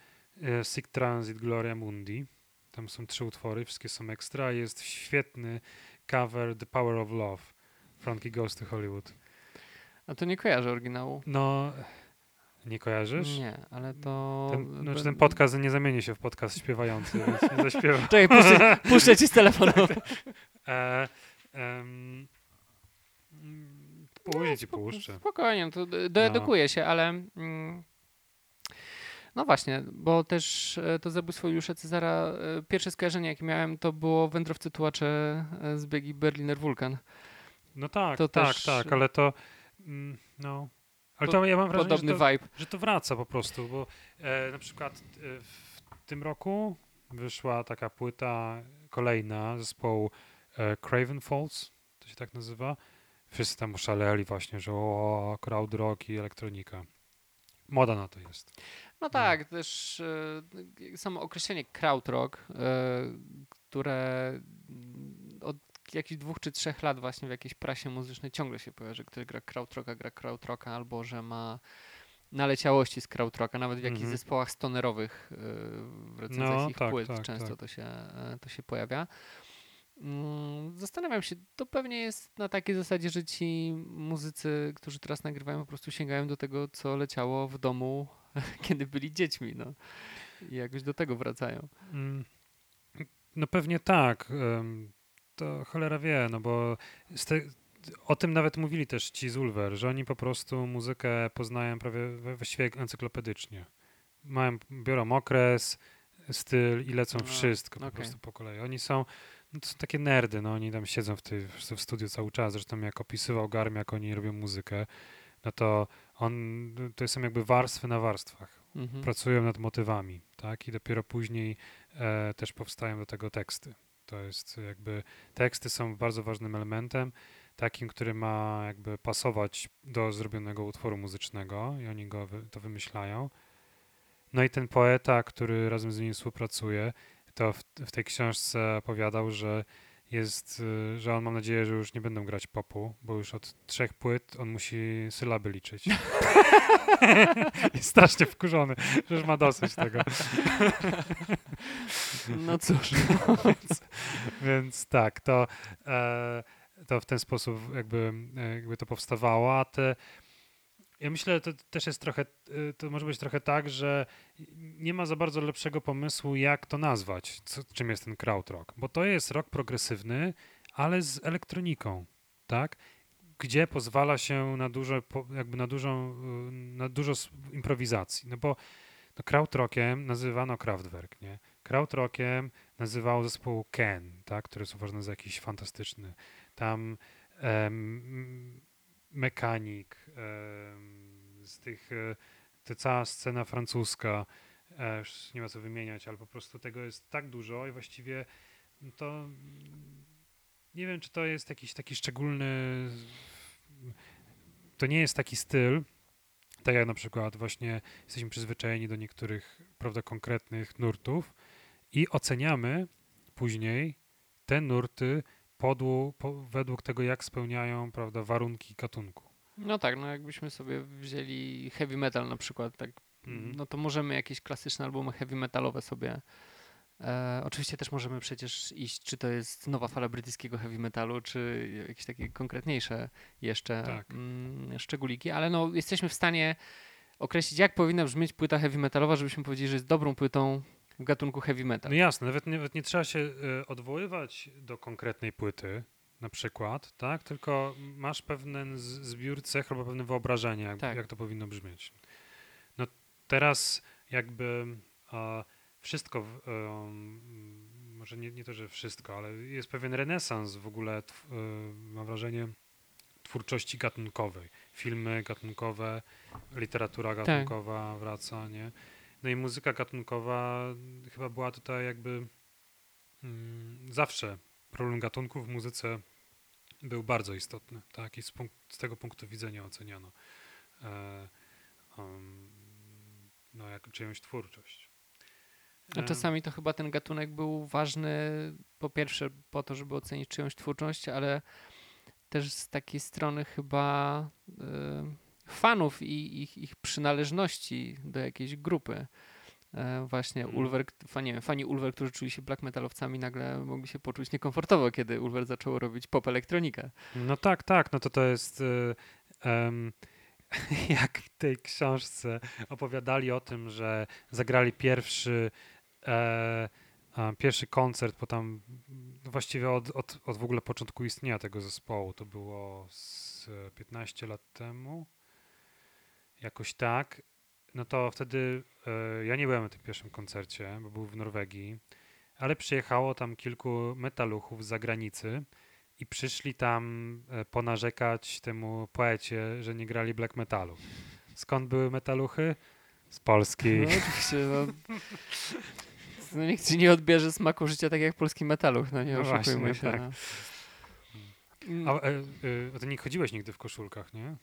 e, Sick Transit Gloria Mundi. Tam są trzy utwory, wszystkie są ekstra. Jest świetny cover The Power of Love. Frankie Goes to Hollywood.
A to nie kojarzę oryginału.
No, nie kojarzysz?
Nie, ale to...
Ten, znaczy ten podcast nie zamieni się w podcast śpiewający, więc nie zaśpiewam. (laughs)
Czekaj, puszczę, puszczę ci z telefonu. (laughs)
E, mm, później ci puszczę.
Spokojnie, no to doedukuję się, ale... Mm, no właśnie, bo też e, to zabójstwo Juliusza Cezara, e, pierwsze skojarzenie jakie miałem, to było Wędrowcy Tułacze e, z biegi Berliner Wulkan.
No tak,
To
tak,
też-
tak, ale to mm, no... Ale to ja mam wrażenie, że to,
vibe.
że to wraca po prostu, bo e, na przykład e, w tym roku wyszła taka płyta kolejna zespołu e, Craven Falls, to się tak nazywa. Wszyscy tam oszaleli właśnie, że o, crowd rock i elektronika. Moda na to jest.
No tak, też e, samo określenie krautrock, e, które mm, od jakichś dwóch czy trzech lat właśnie w jakiejś prasie muzycznej ciągle się pojawia, że ktoś gra krautrocka, gra krautrocka, albo że ma naleciałości z krautrocka, nawet w jakichś
Mhm.
zespołach stonerowych e, w recenzjach
No,
ich
tak,
płyt
tak,
często
tak.
To, się, to się pojawia. Mm, zastanawiam się, to pewnie jest na takiej zasadzie, że ci muzycy, którzy teraz nagrywają, po prostu sięgają do tego, co leciało w domu, (laughs) kiedy byli dziećmi, no. I jakoś do tego wracają. Mm,
no pewnie tak. To cholera wie, no bo te, o tym nawet mówili też ci z Ulver, że oni po prostu muzykę poznają prawie właściwie encyklopedycznie. Mają, biorą okres, styl i lecą no, wszystko po okay. prostu po kolei. Oni są, no to są takie nerdy, no oni tam siedzą w, tej, w studiu cały czas. Zresztą jak opisywał Garm, jak oni robią muzykę, no to on, to są jakby warstwy na warstwach. Mhm. Pracują nad motywami, tak? I dopiero później e, też powstają do tego teksty. To jest jakby, teksty są bardzo ważnym elementem, takim, który ma jakby pasować do zrobionego utworu muzycznego i oni go to wymyślają. No i ten poeta, który razem z nimi współpracuje, to w, w tej książce opowiadał, że jest, y, że on mam nadzieję, że już nie będą grać popu, bo już od trzech płyt on musi sylaby liczyć. (laughs) jest strasznie wkurzony, że już ma dosyć tego. (laughs)
no cóż. (laughs)
więc, więc, tak, to, e, to w ten sposób jakby, jakby to powstawało, a te ja myślę, że to też jest trochę, y, to może być trochę tak, że nie ma za bardzo lepszego pomysłu, jak to nazwać, co, czym jest ten krautrock, bo to jest rock progresywny, ale z elektroniką, tak? Gdzie pozwala się na dużo, jakby na dużą, y, na dużo improwizacji, no bo no, krautrockiem nazywano Kraftwerk, nie? Krautrockiem nazywało zespół Ken, tak? Który jest uważany za jakiś fantastyczny. Tam mechanik, z tych, e, ta cała scena francuska, e, już nie ma co wymieniać, ale po prostu tego jest tak dużo i właściwie to nie wiem, czy to jest jakiś taki szczególny, to nie jest taki styl, tak jak na przykład właśnie jesteśmy przyzwyczajeni do niektórych, prawda, konkretnych nurtów i oceniamy później te nurty podłu, po, według tego, jak spełniają, prawda, warunki gatunku.
No tak, no jakbyśmy sobie wzięli heavy metal na przykład, tak, mm. no to możemy jakieś klasyczne albumy heavy metalowe sobie E, oczywiście też możemy przecież iść, czy to jest nowa fala brytyjskiego heavy metalu, czy jakieś takie konkretniejsze jeszcze tak. mm, szczególiki, ale no jesteśmy w stanie określić, jak powinna brzmieć płyta heavy metalowa, żebyśmy powiedzieli, że jest dobrą płytą gatunku heavy metal.
No jasne, nawet nie, nawet nie trzeba się y, odwoływać do konkretnej płyty, na przykład, tak? Tylko masz pewien zbiór cech albo pewne wyobrażenie, jak, tak. jak to powinno brzmieć. No teraz jakby wszystko, może nie, nie to, że wszystko, ale jest pewien renesans w ogóle, e, mam wrażenie, twórczości gatunkowej. Filmy gatunkowe, literatura tak. gatunkowa tak. wraca, nie? No i muzyka gatunkowa chyba była tutaj jakby mm, zawsze problem gatunków w muzyce był bardzo istotny, tak? I z, punkt, z tego punktu widzenia oceniano e, um, no, jak czyjąś twórczość.
A czasami to chyba ten gatunek był ważny po pierwsze po to, żeby ocenić czyjąś twórczość, ale też z takiej strony chyba y, fanów i ich, ich przynależności do jakiejś grupy. E, właśnie mm. Ulver, fani, fani Ulver, którzy czuli się black metalowcami, nagle mogli się poczuć niekomfortowo, kiedy Ulver zaczął robić pop elektronikę.
No tak, tak, no to to jest y, um, (laughs) jak w tej książce opowiadali o tym, że zagrali pierwszy e, pierwszy koncert, bo tam właściwie od, od, od w ogóle początku istnienia tego zespołu, to było z 15 lat temu, jakoś tak, no to wtedy e, ja nie byłem na tym pierwszym koncercie, bo był w Norwegii, ale przyjechało tam kilku metaluchów z zagranicy i przyszli tam e, ponarzekać temu poecie, że nie grali black metalu. Skąd były metaluchy? Z Polski.
No, oczywiście, no. (laughs) no nikt ci nie odbierze smaku życia tak jak polski metaluch, no nie no oszukujmy właśnie, się. Tak.
No. A, e, e, ty nie chodziłeś nigdy w koszulkach, nie?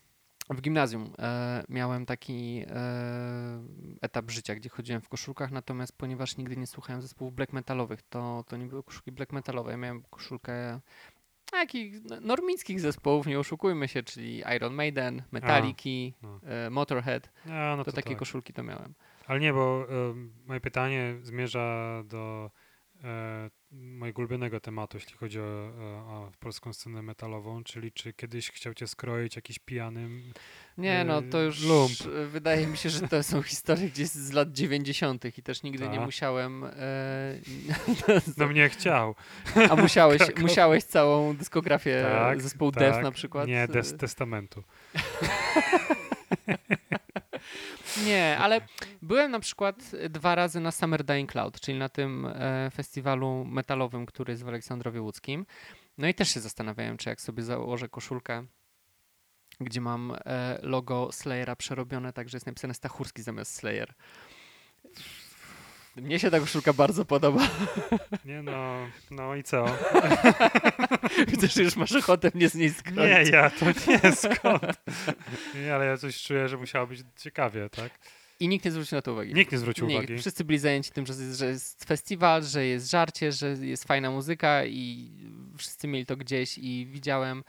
W gimnazjum e, miałem taki e, etap życia, gdzie chodziłem w koszulkach, natomiast ponieważ nigdy nie słuchałem zespołów black metalowych, to, to nie były koszulki black metalowe. Ja miałem koszulkę takich normickich zespołów, nie oszukujmy się, czyli Iron Maiden, Metallica, no. e, Motorhead. A, no to, to, takie tak. koszulki to miałem.
Ale nie, bo y, moje pytanie zmierza do e, mojego ulubionego tematu, jeśli chodzi o, o, polską scenę metalową, czyli czy kiedyś chciał cię skroić jakiś pijany
Nie, no to
e,
już
lump.
e, wydaje mi się, że to są (laughs) historie gdzieś z lat 90. i też nigdy nie
Tak.
musiałem. E, (laughs)
No mnie chciał.
a musiałeś,
Krakow. (laughs)
musiałeś całą dyskografię
Tak,
zespołu
tak.
Def na przykład.
Nie, des,
e,
testamentu.
Nie, ale byłem na przykład dwa razy na Summer Dying Cloud, czyli na tym e, festiwalu metalowym, który jest w Aleksandrowie Łódzkim. No i też się zastanawiałem, czy jak sobie założę koszulkę, gdzie mam e, logo Slayera przerobione, tak że jest napisane Stachurski zamiast Slayer. Mnie się ta koszulka bardzo podoba.
Nie no, no i co? (laughs)
Widzę, że już masz ochotę mnie z niej.
Nie, ja to nie skąd. Nie, ale ja coś czuję, że musiało być ciekawie, tak?
I nikt nie zwrócił na to uwagi.
Nikt nie zwrócił
Nikt.
uwagi.
Wszyscy byli zajęci tym, że jest, że jest festiwal, że jest żarcie, że jest fajna muzyka i wszyscy mieli to gdzieś i widziałem.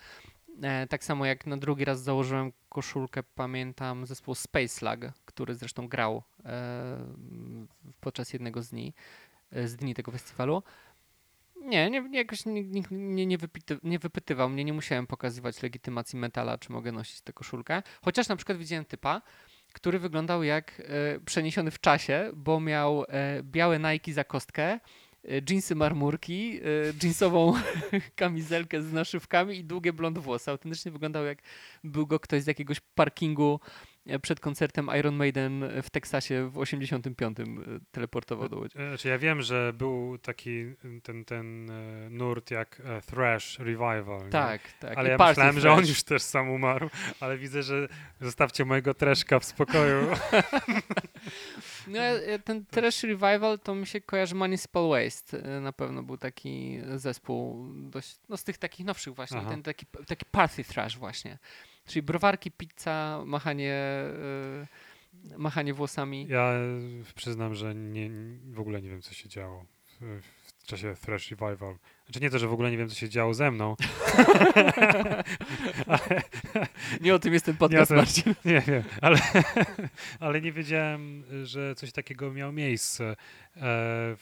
E, tak samo jak na drugi raz założyłem koszulkę, pamiętam zespół Space Slug, który zresztą grał e, podczas jednego z dni, e, z dni tego festiwalu. Nie, nie, nie jakoś nikt, mnie nie, wypity, nie wypytywał mnie, nie musiałem pokazywać legitymacji metala, czy mogę nosić tę koszulkę. Chociaż na przykład widziałem typa, który wyglądał jak e, przeniesiony w czasie, bo miał e, białe Nike za kostkę, dżinsy marmurki, dżinsową (laughs) kamizelkę z naszywkami i długie blond włosy. Autentycznie wyglądał jak był go ktoś z jakiegoś parkingu przed koncertem Iron Maiden w Teksasie w 85 e, teleportował do Łodzi.
E, Znaczy ja wiem, że był taki ten, ten e, nurt jak e, Thrash Revival. nie?
Tak, tak.
Ale
I
ja myślałem, że on już też sam umarł, ale widzę, że zostawcie mojego treszka w spokoju. (laughs)
No, ten Trash Revival to mi się kojarzy Municipal Waste. e, Na pewno był taki zespół dość, no z tych takich nowszych właśnie,
Aha.
ten taki, taki party thrash właśnie. Czyli browarki, pizza, machanie, e, machanie włosami.
Ja e, przyznam, że nie, w ogóle nie wiem, co się działo w, w czasie Thrash Revival. Znaczy nie to, że w ogóle nie wiem, co się działo ze mną. (laughs) ale,
Nie o tym jest ten podcast, (laughs)
Nie.
Marcin.
wiem, ale, ale nie wiedziałem, że coś takiego miało miejsce. E,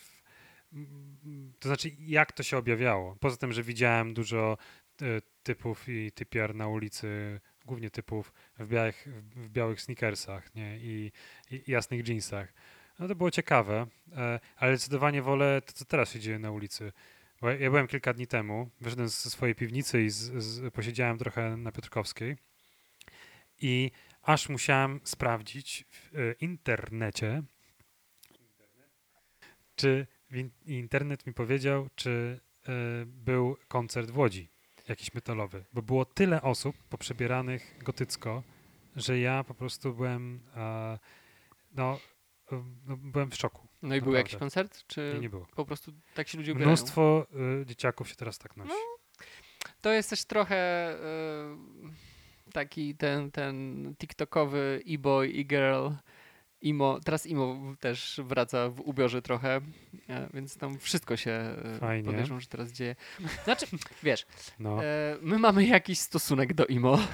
to znaczy, jak to się objawiało? Poza tym, że widziałem dużo typów i typiar na ulicy, głównie typów w białych, w białych sneakersach nie? I, i jasnych jeansach. No to było ciekawe, e, ale zdecydowanie wolę to, co teraz się dzieje na ulicy. Bo ja- byłem kilka dni temu, wyszedłem ze swojej piwnicy i z, z, posiedziałem trochę na Piotrkowskiej i aż musiałem sprawdzić w e, internecie, czy internet mi powiedział, czy e, był koncert w Łodzi, jakiś metalowy, bo było tyle osób poprzebieranych gotycko, że ja po prostu byłem, e, no, no, byłem w szoku.
No i był jakiś koncert, czy
Nie, nie było.
po prostu tak się ludzie ubierają?
Mnóstwo e, dzieciaków się teraz tak nosi.
To jest też trochę e, taki ten, ten tiktokowy e-boy, e-girl, imo, teraz imo też wraca w ubiorze trochę, e, więc tam wszystko się e,
Fajnie.
podejrzewam, że teraz dzieje. Znaczy, (laughs) wiesz,
No.
e, my mamy jakiś stosunek do imo, (laughs)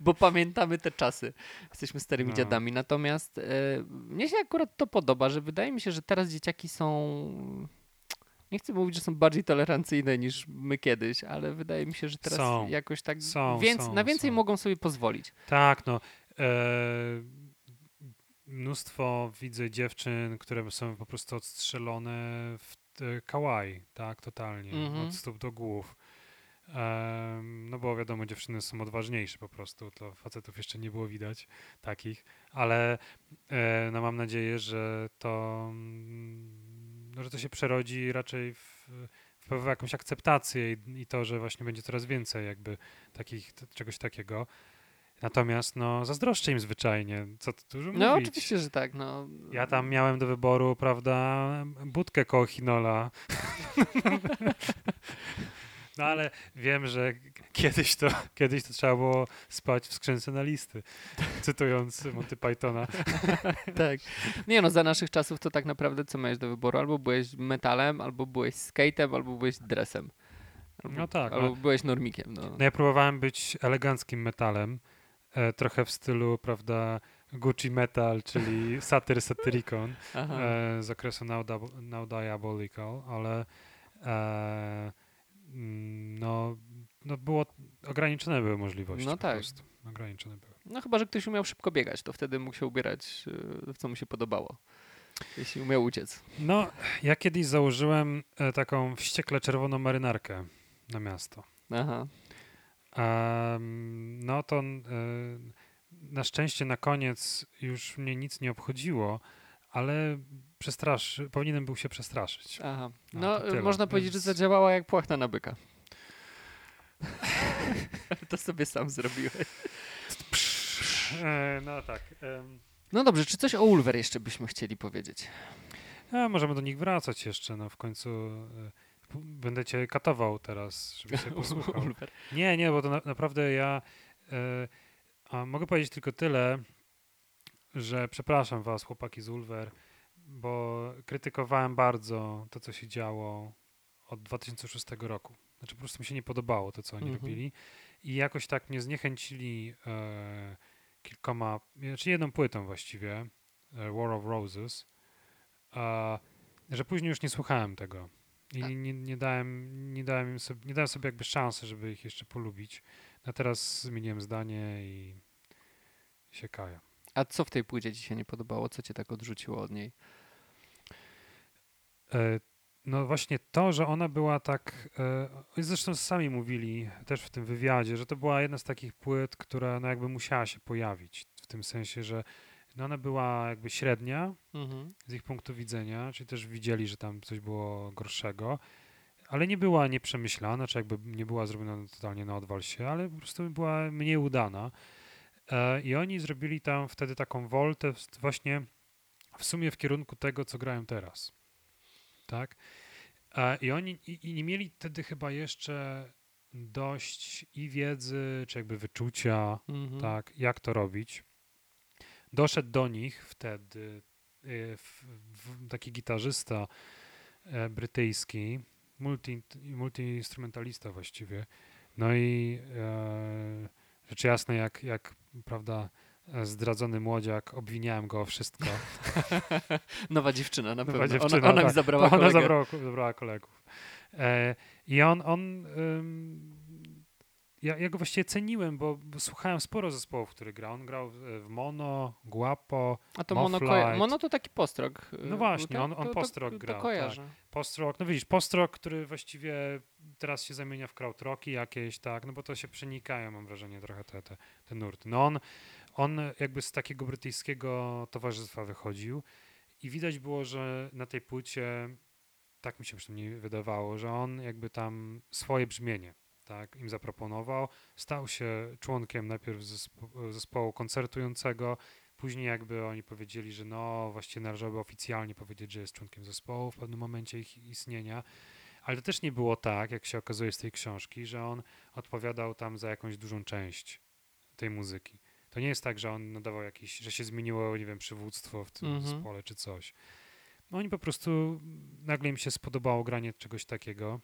bo pamiętamy te czasy. Jesteśmy starymi
No.
dziadami, natomiast e, mnie się akurat to podoba, że wydaje mi się, że teraz dzieciaki są nie chcę mówić, że są bardziej tolerancyjne niż my kiedyś, ale wydaje mi się, że teraz
Są.
jakoś tak
Są,
więc,
są,
na więcej mogą sobie pozwolić.
Tak, no. E, mnóstwo widzę dziewczyn, które są po prostu odstrzelone w e, kawaii, tak, totalnie,
Mhm.
od stóp do głów. No bo wiadomo, dziewczyny są odważniejsze po prostu, to facetów jeszcze nie było widać takich, ale e, no mam nadzieję, że to, mm, no, że to się przerodzi raczej w, w jakąś akceptację i, i to, że właśnie będzie coraz więcej jakby takich, czegoś takiego. Natomiast no zazdroszczę im zwyczajnie, co tu dużo
No
mówić.
oczywiście, że tak. No.
Ja tam miałem do wyboru, prawda, budkę koło Chinola. (laughs) No ale wiem, że kiedyś to, kiedyś to trzeba było spać w skrzynce na listy, cytując Monty Pythona. (laughs)
tak. Nie no, za naszych czasów to tak naprawdę co miałeś do wyboru? Albo byłeś metalem, albo byłeś skatem, albo byłeś dresem. Albo,
No tak,
Albo
no.
byłeś normikiem. No.
No ja próbowałem być eleganckim metalem, trochę w stylu, prawda, Gucci Metal, czyli (laughs) Satyr Satyricon e, z okresu Now, Now Diabolical, ale e, mm, no, no było, ograniczone były możliwości
No
po
tak.
prostu. Ograniczone były.
No chyba, że ktoś umiał szybko biegać, to wtedy mógł się ubierać w co mu się podobało. Jeśli umiał uciec.
No, ja kiedyś założyłem e, taką wściekle czerwoną marynarkę na miasto.
Aha.
No to e, na szczęście na koniec już mnie nic nie obchodziło, ale przestraszy, powinienem był się przestraszyć.
Aha.
No,
No, y, można powiedzieć, że
więc-
zadziałała jak płachta na byka. (laughs) (laughs) to sobie sam zrobiłeś.
E, no tak.
No dobrze, czy coś o Ulver jeszcze byśmy chcieli powiedzieć?
a możemy do nich wracać jeszcze, no w końcu e, będę cię katował teraz, żebyś się (laughs) posłuchał. Nie, nie, bo to na, naprawdę ja e, mogę powiedzieć tylko tyle, że przepraszam was, chłopaki z Ulver, bo krytykowałem bardzo to, co się działo od 2006 roku. Znaczy po prostu mi się nie podobało to, co oni
Mhm.
robili i jakoś tak mnie zniechęcili e, kilkoma, znaczy jedną płytą właściwie, e, War of Roses, a, że później już nie słuchałem tego. I
A-
nie, nie, dałem, nie, dałem im sobie, nie dałem sobie jakby szansy, żeby ich jeszcze polubić. A teraz zmieniłem zdanie i się kaję.
A co w tej płycie ci się nie podobało? Co cię tak odrzuciło od niej?
E, No właśnie to, że ona była tak, e, zresztą sami mówili też w tym wywiadzie, że to była jedna z takich płyt, która no jakby musiała się pojawić, w tym sensie, że no ona była jakby średnia
Mhm.
z ich punktu widzenia, czyli też widzieli, że tam coś było gorszego, ale nie była nieprzemyślana, czy jakby nie była zrobiona totalnie na odwalsie, ale po prostu była mniej udana. E, I oni zrobili tam wtedy taką woltę właśnie w sumie w kierunku tego, co grają teraz. Tak? E, I oni i, i nie mieli wtedy chyba jeszcze dość i wiedzy, czy jakby wyczucia,
Mhm.
tak, jak to robić. Doszedł do nich wtedy y, taki gitarzysta e, brytyjski, multi, multiinstrumentalista właściwie. No i e, rzecz jasna, jak, jak prawda, zdradzony młodziak, obwiniałem go o wszystko. (laughs)
Nowa dziewczyna na
Nowa
pewno.
dziewczyna,
ona, ona mi
tak.
zabrała
To ona zabrała, zabrała kolegów. E, I on, on ym, ja, ja go właściwie ceniłem, bo, bo słuchałem sporo zespołów, które grał. On grał w, Mono, Guapo,
A to mono, mono to taki postrok. y,
No właśnie,
był,
on- on
to,
postrok
to,
grał,
To kojarzę.
Post-rock. No widzisz, post-rock, który właściwie teraz się zamienia w krautrocki jakieś, tak, no bo to się przenikają, mam wrażenie, trochę te, te, te nurty. No on, on jakby z takiego brytyjskiego towarzystwa wychodził i widać było, że na tej płycie, tak mi się przynajmniej wydawało, że on jakby tam swoje brzmienie tak, im zaproponował. Stał się członkiem najpierw zespo- zespołu koncertującego, później jakby oni powiedzieli, że no właściwie należałoby oficjalnie powiedzieć, że jest członkiem zespołu w pewnym momencie ich istnienia. Ale to też nie było tak, jak się okazuje z tej książki, że on odpowiadał tam za jakąś dużą część tej muzyki. To nie jest tak, że on nadawał jakiś, że się zmieniło, nie wiem, przywództwo w tym
Mhm.
zespole czy coś. No oni po prostu, nagle im się spodobało granie czegoś takiego.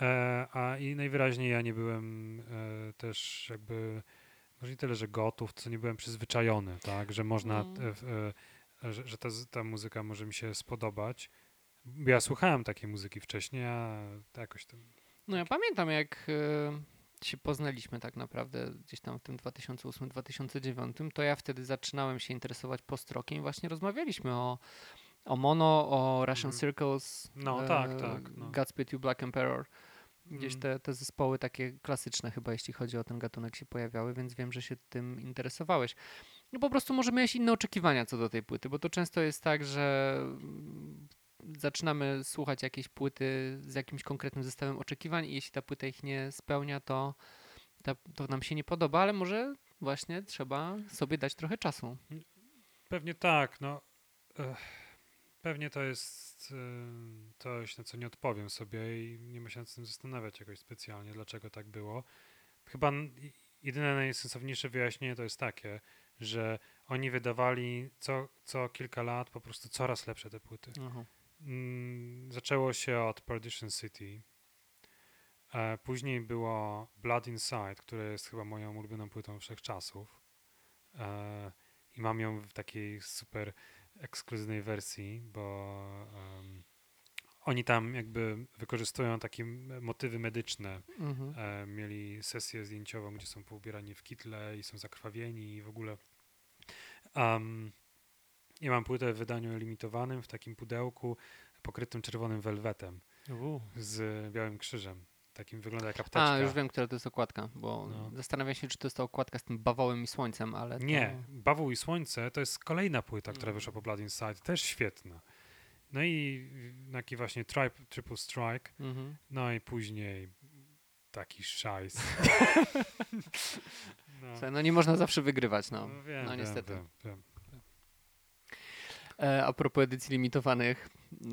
E, a i najwyraźniej ja nie byłem e, też jakby, może nie tyle, że gotów, co nie byłem przyzwyczajony, tak, że można,
Mm.
e, e, że, że ta, ta muzyka może mi się spodobać. Ja słuchałem takiej muzyki wcześniej, a to jakoś tam
No ja pamiętam, jak się poznaliśmy tak naprawdę gdzieś tam w tym 2008-2009, to ja wtedy zaczynałem się interesować postrokiem i właśnie rozmawialiśmy o, o Mono, o Russian
Mhm.
Circles,
No, tak, tak, no.
Godspeed You Black Emperor. Gdzieś
Mm.
te, te zespoły takie klasyczne chyba, jeśli chodzi o ten gatunek się pojawiały, więc wiem, że się tym interesowałeś. No po prostu może miałeś inne oczekiwania co do tej płyty, bo to często jest tak, że mm, zaczynamy słuchać jakiejś płyty z jakimś konkretnym zestawem oczekiwań i jeśli ta płyta ich nie spełnia, to, to nam się nie podoba, ale może właśnie trzeba sobie dać trochę czasu.
Pewnie tak, no. ech, Pewnie to jest coś, na co nie odpowiem sobie i nie ma się nad tym zastanawiać jakoś specjalnie, dlaczego tak było. Chyba jedyne najsensowniejsze wyjaśnienie to jest takie, że oni wydawali co, co kilka lat po prostu coraz lepsze te płyty.
Aha.
Mm, zaczęło się od Perdition City. E, później było Blood Inside, które jest chyba moją ulubioną płytą wszechczasów. E, I mam ją w takiej super ekskluzywnej wersji, bo um, oni tam jakby wykorzystują takie motywy medyczne. Mhm. E, mieli sesję zdjęciową, gdzie są poubierani w kitle i są zakrwawieni i w ogóle. Um, ja mam płytę w wydaniu limitowanym w takim pudełku pokrytym czerwonym welwetem uh. z białym krzyżem. Takim wygląda jak apteczka.
A, już wiem, która to jest okładka, bo no. zastanawiam się, czy to jest ta okładka z tym bawołem i słońcem, ale to...
Nie, Bawoł i Słońce to jest kolejna płyta, która wyszła po Blood Inside, też świetna. No i taki właśnie tri Triple Strike, mhm. no i później taki szajs. (laughs)
no. no. nie można zawsze wygrywać, no, no, wiem, no niestety. Wiem, wiem. E, a propos edycji limitowanych,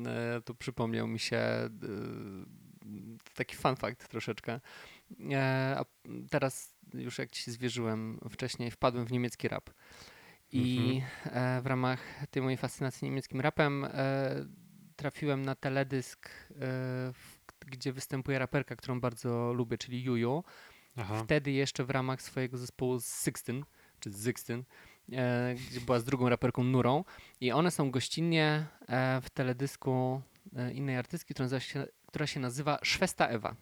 e, to przypomniał mi się e, taki fun fact troszeczkę. E, a teraz już jak ci się zwierzyłem wcześniej, wpadłem w niemiecki rap. I mhm. w ramach tej mojej fascynacji niemieckim rapem trafiłem na teledysk, gdzie występuje raperka, którą bardzo lubię, czyli Juju. Aha. Wtedy jeszcze w ramach swojego zespołu Sixten, czy Zixten, e, gdzie była z drugą raperką Nurą i one są gościnnie e, w teledysku e, innej artystki, która, się, która się nazywa Szwesta Ewa.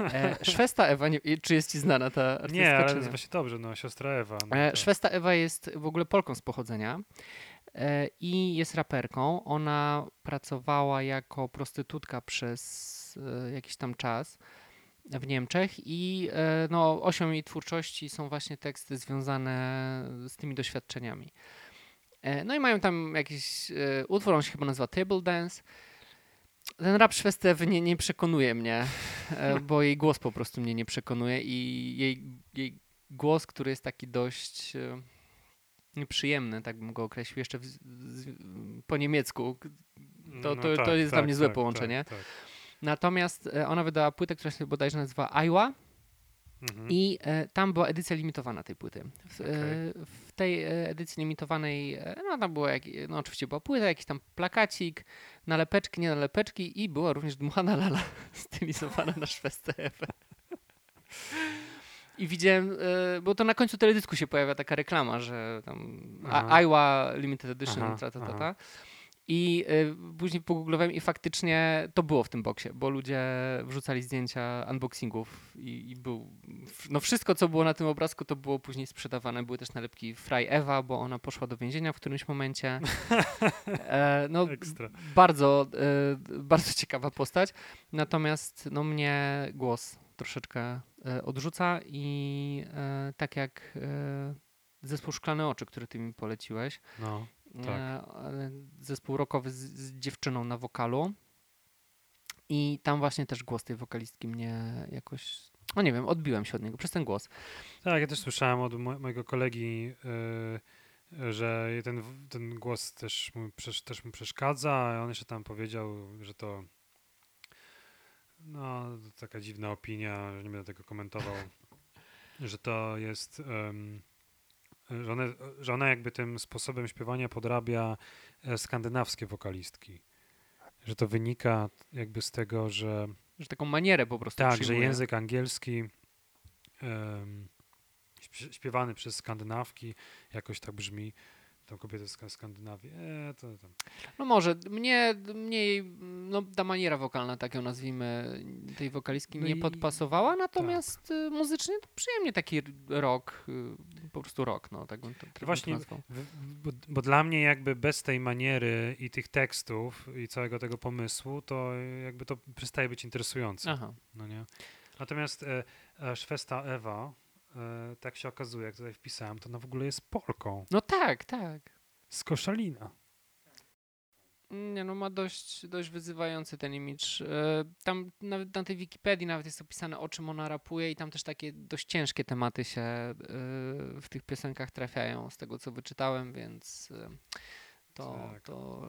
E, (laughs) Szwesta Ewa, nie, czy jest ci znana ta artystka?
Nie, ale nazywa się dobrze, no, siostra Ewa. No,
e, Szwesta Ewa jest w ogóle Polką z pochodzenia e, i jest raperką. Ona pracowała jako prostytutka przez e, jakiś tam czas w Niemczech i e, no, osią jej twórczości są właśnie teksty związane z tymi doświadczeniami. E, no i mają tam jakiś utwór, on się chyba nazywa Table Dance. Ten rap Szwestew nie, nie przekonuje mnie, bo jej głos po prostu mnie nie przekonuje i jej, jej głos, który jest taki dość nieprzyjemny, tak bym go określił jeszcze w, z, po niemiecku, to, no to, tak, to jest tak, dla mnie złe tak, połączenie. Tak, tak. Natomiast e, ona wydała płytę, która się bodajże nazywa Iowa. Mhm. I e, tam była edycja limitowana tej płyty. W, okay. e, w tej e, edycji limitowanej, e, no tam było, jak, no oczywiście była płyta, jakiś tam plakacik, nalepeczki, nie nalepeczki i była również dmuchana lala (laughs) stylizowana na szwestę I widziałem, e, bo to na końcu teledysku się pojawia taka reklama, że tam Iowa Limited Edition, aha, ta, ta, ta, ta. I y, później pogooglowałem i faktycznie to było w tym boksie, bo ludzie wrzucali zdjęcia unboxingów i, i, był, no wszystko co było na tym obrazku to było później sprzedawane. Były też nalepki Fry Ewa, bo ona poszła do więzienia w którymś momencie. (laughs) E, no Ekstra. bardzo, e, bardzo ciekawa postać. Natomiast no mnie głos troszeczkę e, odrzuca i tak jak zespół Szklane Oczy, który ty mi poleciłeś. No tak. E, zespół rockowy z, z dziewczyną na wokalu. I tam właśnie też głos tej wokalistki mnie jakoś, no nie wiem, odbiłem się od niego przez ten głos.
Tak, ja też słyszałem od mo mojego kolegi, yy, że ten, ten głos też mu, też mu przeszkadza, a on jeszcze tam powiedział, że to no, taka dziwna opinia, że nie będę tego komentował, że to jest że, one, że ona jakby tym sposobem śpiewania podrabia e, skandynawskie wokalistki. Że to wynika jakby z tego, że...
Że taką manierę po prostu
Tak, przyjmuje. że język angielski um, śpiewany przez skandynawki jakoś tak brzmi tą kobietę z Skandynawii. E, to, to.
No może, mnie, mnie no, ta maniera wokalna, tak ją nazwijmy, tej wokalistki no nie i, podpasowała, natomiast tak. Muzycznie to przyjemnie taki rok, y, po prostu rok, no tak bym to
tak Właśnie, bo, bo, dla mnie jakby bez tej maniery i tych tekstów i całego tego pomysłu, to jakby to przestaje być interesujące. Aha. No nie? Natomiast e, e, Szwesta Ewa, tak się okazuje, jak tutaj wpisałem, to ona w ogóle jest Polką.
No tak, tak.
Z Koszalina.
Nie no, ma dość, dość wyzywający ten imidż. E, tam nawet na tej Wikipedii nawet jest opisane, o czym ona rapuje i tam też takie dość ciężkie tematy się e, w tych piosenkach trafiają, z tego co wyczytałem, więc to, tak. to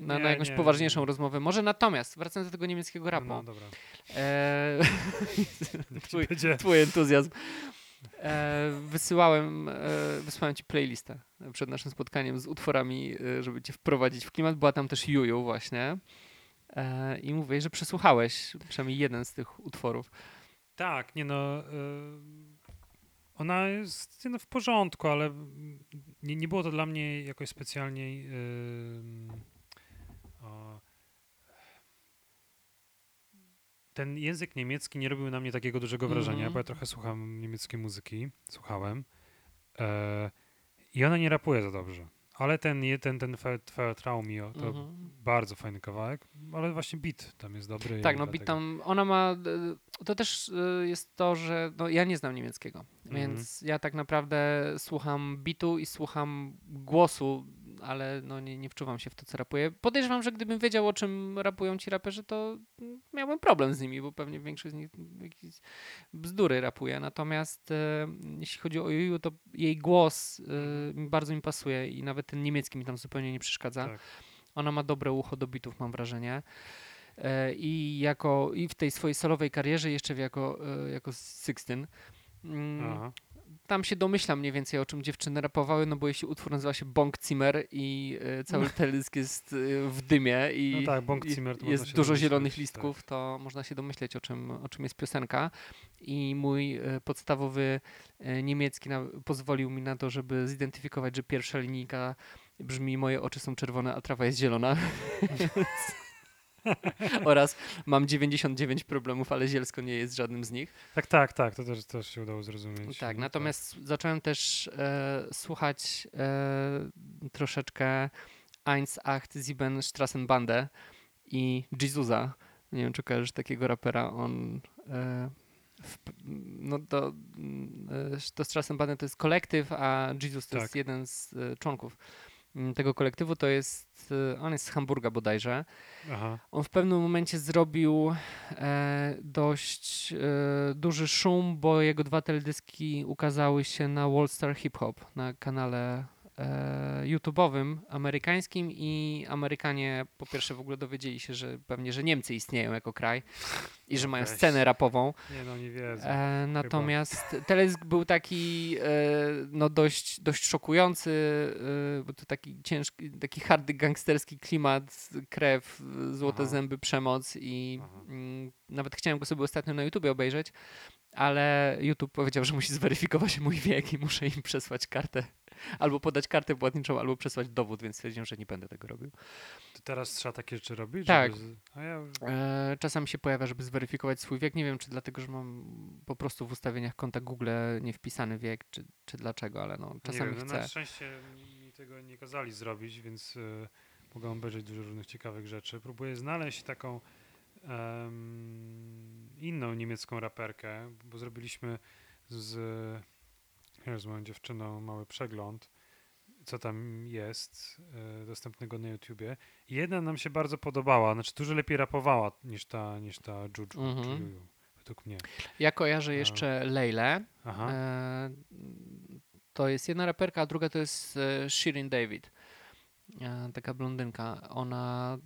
na, nie, na jakąś nie, poważniejszą nie. rozmowę. Może natomiast, wracając do tego niemieckiego rapu. No, dobra. E, (laughs) twój, twój entuzjazm. E, wysyłałem, e, wysłałem ci playlistę przed naszym spotkaniem z utworami, e, żeby cię wprowadzić w klimat. Była tam też Juju właśnie. E, I mówię, że przesłuchałeś przynajmniej jeden z tych utworów.
Tak, nie no. Ona jest no, w porządku, ale nie, nie było to dla mnie jakoś specjalnie. Yy, o, ten język niemiecki nie robił na mnie takiego dużego wrażenia, mm -hmm. bo ja trochę słucham niemieckiej muzyki, słuchałem. E, I ona nie rapuje za dobrze. Ale ten, ten, ten Traumio to mhm. bardzo fajny kawałek, ale właśnie beat tam jest dobry.
Tak, no beat tam, ona ma, to też y, jest to, że no, ja nie znam niemieckiego, mhm. więc ja tak naprawdę słucham bitu i słucham głosu ale no nie, nie wczuwam się w to, co rapuje. Podejrzewam, że gdybym wiedział, o czym rapują ci raperzy, to miałbym problem z nimi, bo pewnie większość z nich jakieś bzdury rapuje. Natomiast e, jeśli chodzi o Juju, to jej głos e, bardzo mi pasuje i nawet ten niemiecki mi tam zupełnie nie przeszkadza. Tak. Ona ma dobre ucho do bitów, mam wrażenie. E, I jako i w tej swojej solowej karierze, jeszcze jako, e, jako Sixteen, mm, tam się domyślam mniej więcej o czym dziewczyny rapowały, no bo jeśli utwór nazywa się Bong Zimmer i y, cały no. teledysk jest y, w dymie i
no tak,
jest dużo zielonych listków, tak. to można się domyśleć o czym, o czym jest piosenka i mój y, podstawowy niemiecki na, pozwolił mi na to, żeby zidentyfikować, że pierwsza linijka brzmi moje oczy są czerwone, a trawa jest zielona. (laughs) (laughs) (laughs) oraz mam 99 problemów, ale zielsko nie jest żadnym z nich.
Tak, tak, tak, to też, też się udało zrozumieć.
Tak, natomiast tak. zacząłem też e, słuchać e, troszeczkę Eins, Acht, Sieben, Strassenbande i Jezusa. Nie wiem, czy kojarzysz takiego rapera, on... E, w, no to, e, to Strassenbande to jest kolektyw, a Jesus to tak. jest jeden z e, członków. Mm, tego kolektywu, to jest, y, on jest z Hamburga bodajże. Aha. On w pewnym momencie zrobił e, dość e, duży szum, bo jego dwa teledyski ukazały się na Wall Star Hip Hop, na kanale e, YouTube'owym amerykańskim i Amerykanie po pierwsze w ogóle dowiedzieli się, że pewnie, że Niemcy istnieją jako kraj i że mają scenę rapową.
Nie no, nie wiedzą. E,
natomiast teledysk był taki e, no dość, dość szokujący, e, bo to taki ciężki, taki hardy gangsterski klimat, krew, złote Aha. zęby, przemoc i mm, nawet chciałem go sobie ostatnio na YouTubie obejrzeć, ale YouTube powiedział, że musi zweryfikować mój wiek i muszę im przesłać kartę albo podać kartę płatniczą, albo przesłać dowód, więc stwierdziłem, że nie będę tego robił.
To teraz trzeba takie rzeczy robić?
Tak. Żeby... Ja... E, czasami się pojawia, żeby zweryfikować swój wiek. Nie wiem, czy dlatego, że mam po prostu w ustawieniach konta Google nie wpisany wiek, czy, czy dlaczego, ale no czasami nie wiem, no chcę.
Na szczęście mi tego nie kazali zrobić, więc y, mogę obejrzeć dużo różnych ciekawych rzeczy. Próbuję znaleźć taką um, inną niemiecką raperkę, bo zrobiliśmy z z moją dziewczyną mały przegląd, co tam jest e, dostępnego na YouTubie. Jedna nam się bardzo podobała, znaczy dużo lepiej rapowała niż ta, niż ta Juju, mhm. Juju, według mnie.
Ja kojarzę jeszcze Leilę. Aha. E, to jest jedna raperka, a druga to jest e, Shirin David. E, taka blondynka. Ona...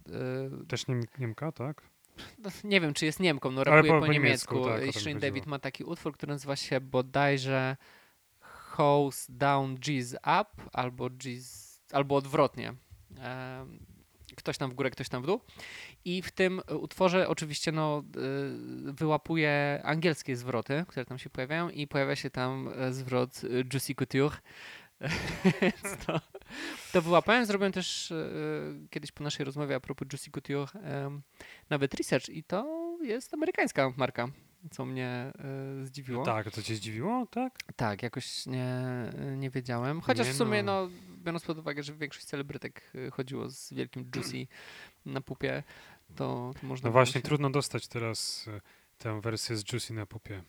E, Też Niem Niemka, tak?
No, nie wiem, czy jest Niemką, no rapuje po, po, niemiecku. niemiecku tak, Shirin David ma taki utwór, który nazywa się bodajże Hose Down G's Up albo G's, albo odwrotnie. Ktoś tam w górę, ktoś tam w dół. I w tym utworze oczywiście no, y, wyłapuje angielskie zwroty, które tam się pojawiają i pojawia się tam e, zwrot y, Juicy Couture. (laughs) to, to wyłapałem. Zrobiłem też e, kiedyś po naszej rozmowie a propos Juicy Couture nawet research i to jest amerykańska marka co mnie y, zdziwiło.
Tak, to cię zdziwiło, tak?
Tak, jakoś nie, nie wiedziałem. Chociaż nie w sumie, no. no. biorąc pod uwagę, że większość celebrytek e, chodziło z wielkim Juicy (clears throat) na pupie, to, to można...
No właśnie, się... trudno dostać teraz tę wersję z Juicy na pupie.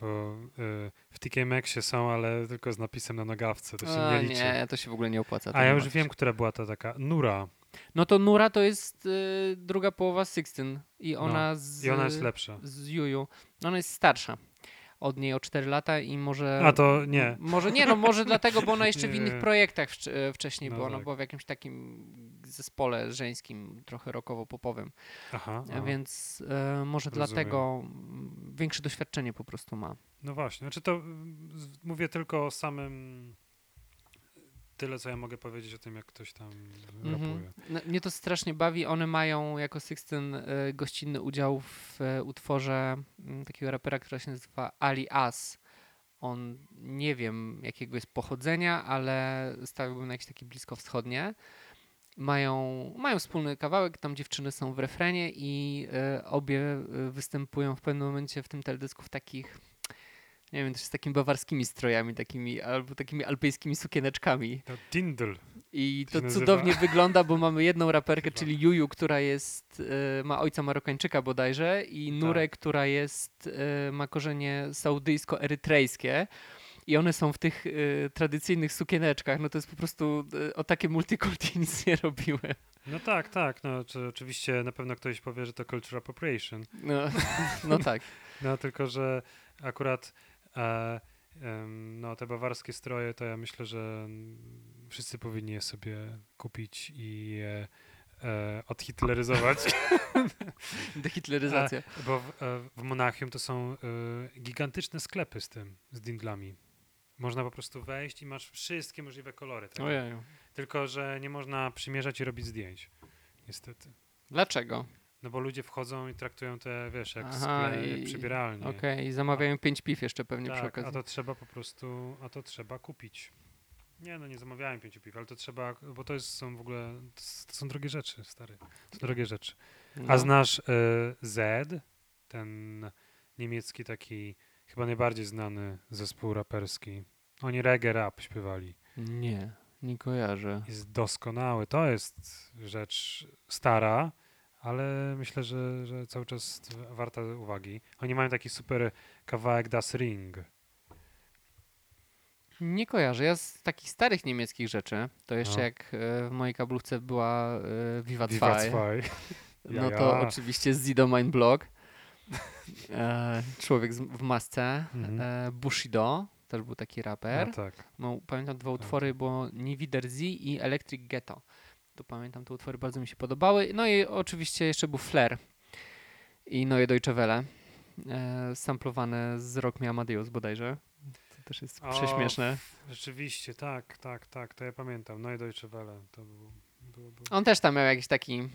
Bo y, w TK Maxie są, ale tylko z napisem na nogawce, to się A, nie liczy.
Nie, to się w ogóle nie opłaca.
A ja już wiem, która była ta taka Nura.
No to Nura to jest y, druga połowa Sixteen i ona no, z...
I ona jest lepsza.
Z Juju. Ona jest starsza od niej o 4 lata i może...
A to nie.
Może nie, no może (laughs) dlatego, bo ona jeszcze w innych projektach wcześniej no była, no tak. no była w jakimś takim zespole żeńskim, trochę rockowo-popowym. Aha, aha. Więc y, może Rozumiem. dlatego większe doświadczenie po prostu ma.
No właśnie, znaczy to mówię tylko o samym tyle, co ja mogę powiedzieć o tym, jak ktoś tam mm -hmm. rapuje.
No, mnie to strasznie bawi. One mają jako Sixten y, gościnny udział w y, utworze y, takiego rapera, który się nazywa Ali As. on nie wiem jakiego jest pochodzenia, ale stawiłbym na jakieś takie bliskowschodnie. Mają, mają wspólny kawałek, tam dziewczyny są w refrenie i y, obie występują w pewnym momencie w tym teledysku w takich nie wiem, z takimi bawarskimi strojami, takimi albo takimi alpejskimi sukieneczkami.
To Tindl.
I to cudownie wygląda, bo mamy jedną (laughs) raperkę, czyli Juju, która jest, y, ma ojca Marokańczyka bodajże i Nurę, tak. która jest, y, ma korzenie saudyjsko-erytrejskie. I one są w tych y, tradycyjnych sukieneczkach. No to jest po prostu o takie multikulti (laughs) nic nie robiłem.
No tak, tak. No, czy, oczywiście na pewno ktoś powie, że to cultural appropriation.
No, (laughs) no tak.
no tylko, że akurat e, no, te bawarskie stroje to ja myślę, że wszyscy powinni je sobie kupić i je e, odhitleryzować. (laughs)
Dehitleryzacja. E,
bo w, e, w, Monachium to są e, gigantyczne sklepy z tym, z dindlami. Można po prostu wejść i masz wszystkie możliwe kolory. Tak? Tylko, że nie można przymierzać i robić zdjęć. Niestety.
Dlaczego?
No bo ludzie wchodzą i traktują te, wiesz, jak Aha, sklep, i, przybieralnie.
Okej, okay, i zamawiają pięć piw jeszcze pewnie
tak,
przy okazji.
a to trzeba po prostu, a to trzeba kupić. Nie, no nie zamawiałem pięciu piw, ale to trzeba, bo to jest, są w ogóle, to są drogie rzeczy, stary. To są drogie rzeczy. No. A znasz y, Z, ten niemiecki taki, chyba najbardziej znany zespół raperski. Oni reggae rap śpiewali.
Nie, nie kojarzę.
Jest doskonały. To jest rzecz stara, ale myślę, że, że cały czas warta uwagi. Oni mają taki super kawałek Das Ring.
Nie kojarzę. Ja z takich starych niemieckich rzeczy, to jeszcze no. jak e, w mojej kablówce była e, Viva 2. (laughs) No to oczywiście Zido Mein Blog. E, człowiek w masce. Mhm. Bushido, też był taki raper.
No tak.
No, pamiętam dwa utwory, tak. bo Niwider Z i Electric Ghetto. To pamiętam, te utwory bardzo mi się podobały. No i oczywiście jeszcze był Flair i Neue Deutsche Welle, e, samplowane z Rock Me Amadeus bodajże. To też jest o, prześmieszne.
Rzeczywiście, tak, tak, tak, to ja pamiętam. Neue Deutsche Welle to było, było, było.
On też tam miał jakiś taki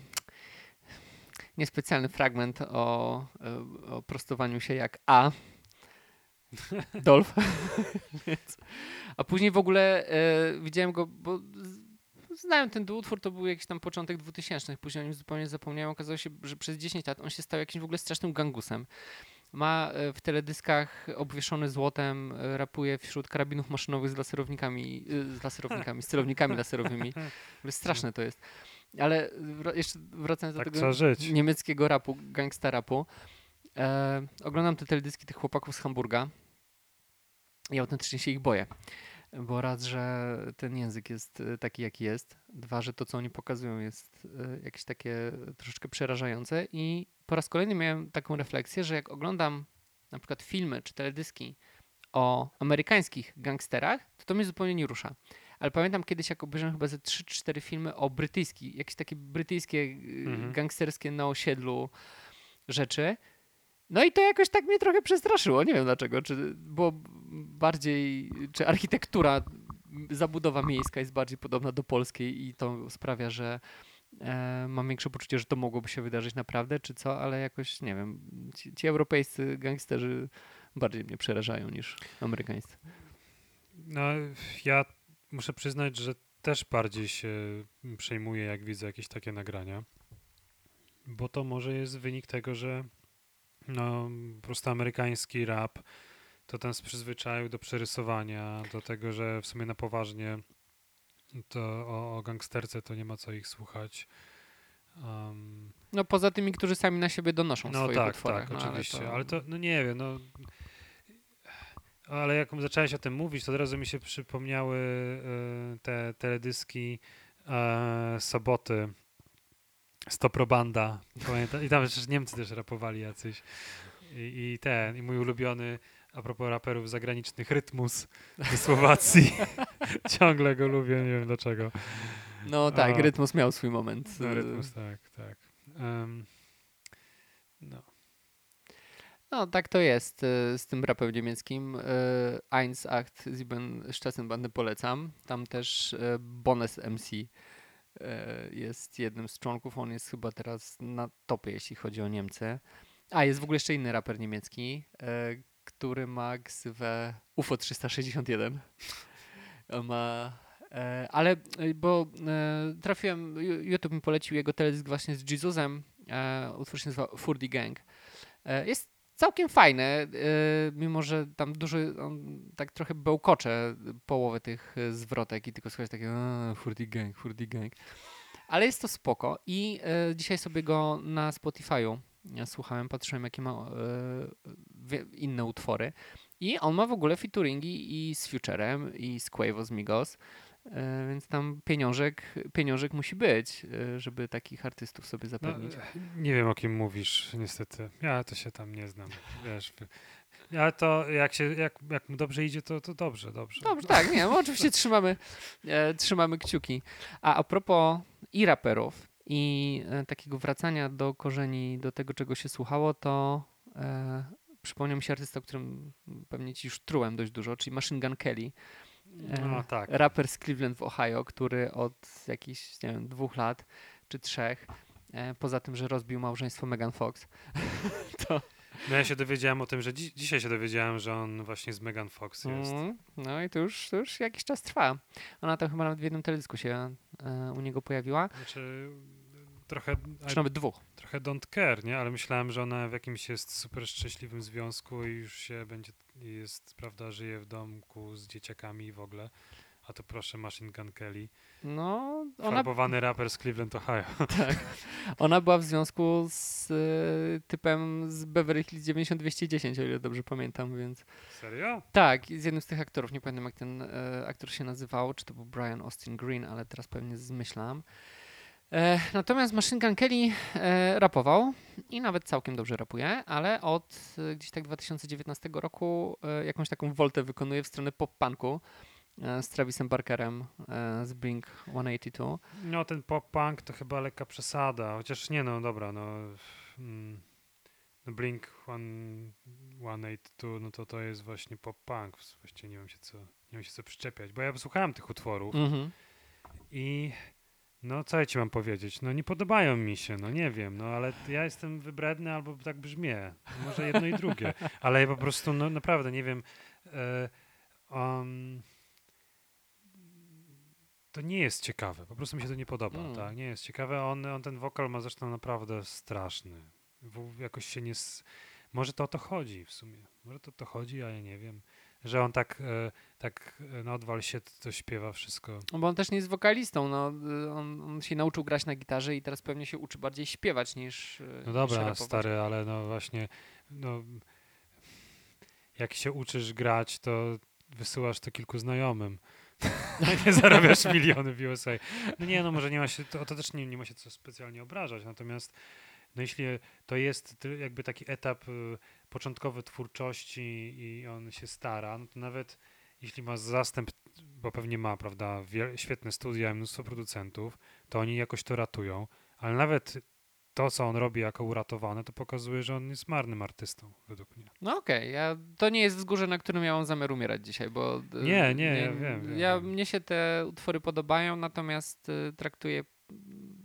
niespecjalny fragment o, e, o prostowaniu się jak A. (laughs) Dolph. (laughs) A później w ogóle e, widziałem go, bo znałem ten utwór, to był jakiś tam początek 2000, później o nim zupełnie zapomniałem. Okazało się, że przez 10 lat on się stał jakimś w ogóle strasznym gangusem. Ma e, w teledyskach obwieszony złotem, e, rapuje wśród karabinów maszynowych z laserownikami, e, z laserownikami, z celownikami laserowymi. Straszne to jest. Ale jeszcze wracając
tak
do tego niemieckiego rapu, gangsta rapu. E, oglądam te teledyski tych chłopaków z Hamburga i autentycznie się ich boję bo raz, że ten język jest y, taki, jaki jest, dwa, że to, co oni pokazują, jest y, jakieś takie troszeczkę przerażające i po raz kolejny miałem taką refleksję, że jak oglądam na przykład filmy czy teledyski o amerykańskich gangsterach, to to mnie zupełnie nie rusza. Ale pamiętam kiedyś, jak obejrzałem chyba ze 3-4 filmy o brytyjskich, jakieś takie brytyjskie, y, mhm. gangsterskie na osiedlu rzeczy, no i to jakoś tak mnie trochę przestraszyło. Nie wiem dlaczego. Czy było bardziej, czy architektura, zabudowa miejska jest bardziej podobna do polskiej i to sprawia, że e, mam większe poczucie, że to mogłoby się wydarzyć naprawdę, czy co, ale jakoś nie wiem. Ci, ci europejscy gangsterzy bardziej mnie przerażają niż amerykańscy.
No, ja muszę przyznać, że też bardziej się przejmuję, jak widzę jakieś takie nagrania, bo to może jest wynik tego, że no, po prostu amerykański rap, to ten z przyzwyczaju do przerysowania, do tego, że w sumie na poważnie to o, o gangsterce to nie ma co ich słuchać. Um,
no poza tymi, którzy sami na siebie donoszą
no
swoje
tak,
utworach.
Tak, no, oczywiście, ale to... ale to, no nie wiem, no ale jak zacząłeś o tym mówić, to od razu mi się przypomniały y, te teledyski y, soboty Stoprobanda, pamiętam. I tam przecież Niemcy też rapowali jacyś. I, I, ten, i mój ulubiony, a propos raperów zagranicznych, Rytmus ze Słowacji. (laughs) Ciągle go lubię, nie wiem dlaczego.
No tak, a, Rytmus miał swój moment.
No, rytmus, tak, tak. Um, no.
No, tak to jest y, z tym rapem niemieckim. Y, Eins, Acht, Sieben, Straßenbande polecam. Tam też y, Bones MC jest jednym z członków. On jest chyba teraz na topie, jeśli chodzi o Niemcy. A jest w ogóle jeszcze inny raper niemiecki, e, który ma ksywę UFO 361. On ma E, ale, e, bo e, trafiłem, YouTube mi polecił jego teledysk właśnie z Jesusem, utwór się nazywa Furdy Gang. Jest całkiem fajny, mimo że tam dużo, on tak trochę bełkocze połowę tych zwrotek i tylko słychać takie Furdy Gang, Furdy Gang. Ale jest to spoko i dzisiaj sobie go na Spotify'u słuchałem, patrzyłem jakie ma inne utwory i on ma w ogóle featuringi i z Futurem i z Quavo z Migos. E, więc tam pieniążek, pieniążek musi być, e, żeby takich artystów sobie no, zapewnić. No,
nie wiem o kim mówisz, niestety. Ja to się tam nie znam. Wiesz, ja to jak się, jak, jak mu dobrze idzie, to, to dobrze, dobrze.
Dobrze, tak, nie, no oczywiście trzymamy, e, trzymamy kciuki. A a propos i raperów, i e, takiego wracania do korzeni, do tego, czego się słuchało, to e, przypomniał mi się artysta, o którym pewnie ci już trułem dość dużo, czyli Machine Gun Kelly.
No, tak.
raper z Cleveland w Ohio, który od jakichś, nie wiem, dwóch lat czy trzech, e, poza tym, że rozbił małżeństwo Megan Fox, (laughs) to...
No ja się dowiedziałem o tym, że dzi dzisiaj się dowiedziałem, że on właśnie z Megan Fox jest. Mm,
no i to już, to już jakiś czas trwa. Ona tam chyba nawet w jednym teledysku się e, u niego pojawiła.
Znaczy trochę...
Czy nawet dwóch.
Trochę don't care, nie? Ale myślałem, że ona w jakimś jest super szczęśliwym związku i już się będzie, jest, prawda, żyje w domku z dzieciakami i w ogóle. A to proszę, Machine Gun Kelly.
No,
ona... Farbowany raper z Cleveland, Ohio. (laughs)
Tak. Ona była w związku z y, typem z Beverly Hills 9210, o ile dobrze pamiętam, więc...
Serio?
Tak, z jednym z tych aktorów. Nie pamiętam, jak ten y, aktor się nazywał, czy to był Brian Austin Green, ale teraz pewnie zmyślam. E, natomiast Machine Gun Kelly e, rapował i nawet całkiem dobrze rapuje, ale od e, gdzieś tak 2019 roku jakąś taką woltę wykonuje w stronę pop-punku z Travisem Barkerem z Blink 182.
No ten pop-punk to chyba lekka przesada, chociaż nie no, dobra, no... Mm, no Blink 182, no to to jest właśnie pop-punk, właściwie nie wiem się co, nie wiem się co przyczepiać, bo ja słuchałem tych utworów mm -hmm. i no, co ja ci mam powiedzieć? No, nie podobają mi się, no nie wiem, no ale ja jestem wybredny albo tak brzmię. Może jedno i drugie. Ale ja po prostu, no naprawdę, nie wiem. um, to nie jest ciekawe. Po prostu mi się to nie podoba, mm. tak? Nie jest ciekawe. On, on ten wokal ma zresztą naprawdę straszny. jakoś się nie... Może to o to chodzi w sumie. Może to o to chodzi, a ja nie wiem że on tak, e, tak e, na odwal się to śpiewa wszystko.
No bo on też nie jest wokalistą, no, on, on, się nauczył grać na gitarze i teraz pewnie się uczy bardziej śpiewać niż e,
No dobra, niż stary, ale no właśnie, no, jak się uczysz grać, to wysyłasz to kilku znajomym. (laughs) nie zarabiasz miliony w USA. No nie, no może nie ma się, to, to też nie, nie ma się co specjalnie obrażać, natomiast no jeśli to jest jakby taki etap y, początkowy twórczości i on się stara, no to nawet jeśli ma zastęp, bo pewnie ma, prawda, świetne studia i mnóstwo producentów, to oni jakoś to ratują, ale nawet to, co on robi jako uratowane, to pokazuje, że on jest marnym artystą, według mnie.
No okej, okay. ja, to nie jest wzgórze, na którym ja mam zamiar umierać dzisiaj, bo...
Y, nie, nie, nie ja wiem. wiem
ja, Mnie się te utwory podobają, natomiast y, traktuję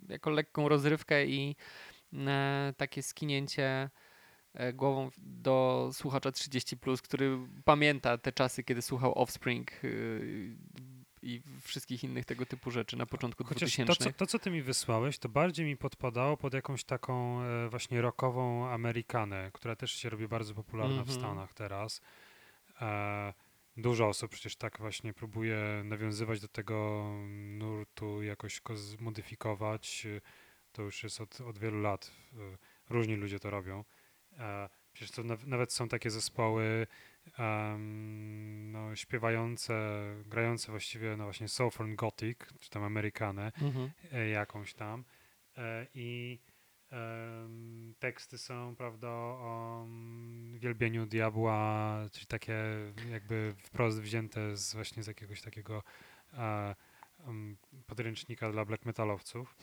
jako lekką rozrywkę i takie skinięcie e, głową do słuchacza 30, który pamięta te czasy, kiedy słuchał Offspring e, i wszystkich innych tego typu rzeczy na początku Chociaż 2000.
To co, to, co ty mi wysłałeś, to bardziej mi podpadało pod jakąś taką właśnie rockową Amerykanę, która też się robi bardzo popularna mm -hmm. w mhm. Stanach teraz. Dużo osób przecież tak właśnie próbuje nawiązywać do tego nurtu, jakoś go zmodyfikować to już jest od, od wielu lat. Różni ludzie to robią. E, przecież to nawet są takie zespoły um, no, śpiewające, grające właściwie no właśnie Southern Gothic, czy tam Amerykanę, mhm. E, jakąś tam. E, I um, teksty są, prawda, o um, wielbieniu diabła, czyli takie jakby wprost wzięte z właśnie z jakiegoś takiego um, podręcznika dla black metalowców.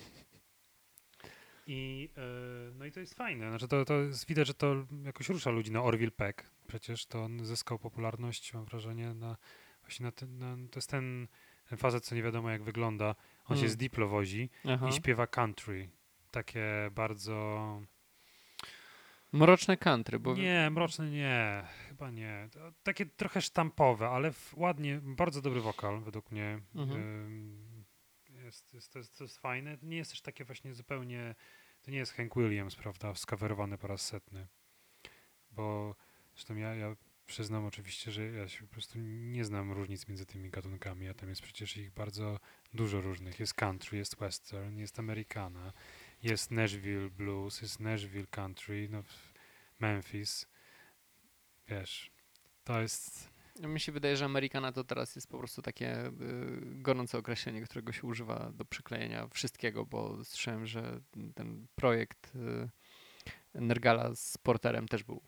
I, yy, no i to jest fajne. Znaczy to, to jest, widać, że to jakoś rusza ludzi. No Orville Peck przecież to on zyskał popularność, mam wrażenie, na właśnie na ten, na, to jest ten, ten facet, co nie wiadomo jak wygląda. On mm. się z Diplo wozi Aha. i śpiewa country. Takie bardzo
Mroczne country, bo...
Nie, mroczne nie, chyba nie. Takie trochę sztampowe, ale w, ładnie, bardzo dobry wokal według mnie.
Mhm.
Ym, Jest, jest, to, jest, to jest fajne. Nie jest też takie właśnie zupełnie, to nie jest Hank Williams, prawda, skawerowany po raz setny. Bo zresztą ja, ja przyznam oczywiście, że ja się po prostu nie znam różnic między tymi gatunkami, a tam jest przecież ich bardzo dużo różnych. Jest country, jest western, jest americana, jest Nashville blues, jest Nashville country, no Memphis. Wiesz, to jest...
Mi się wydaje, że Amerykana to teraz jest po prostu takie y, gorące określenie, którego się używa do przyklejenia wszystkiego, bo słyszałem, że ten projekt y, Nergala z Porterem też był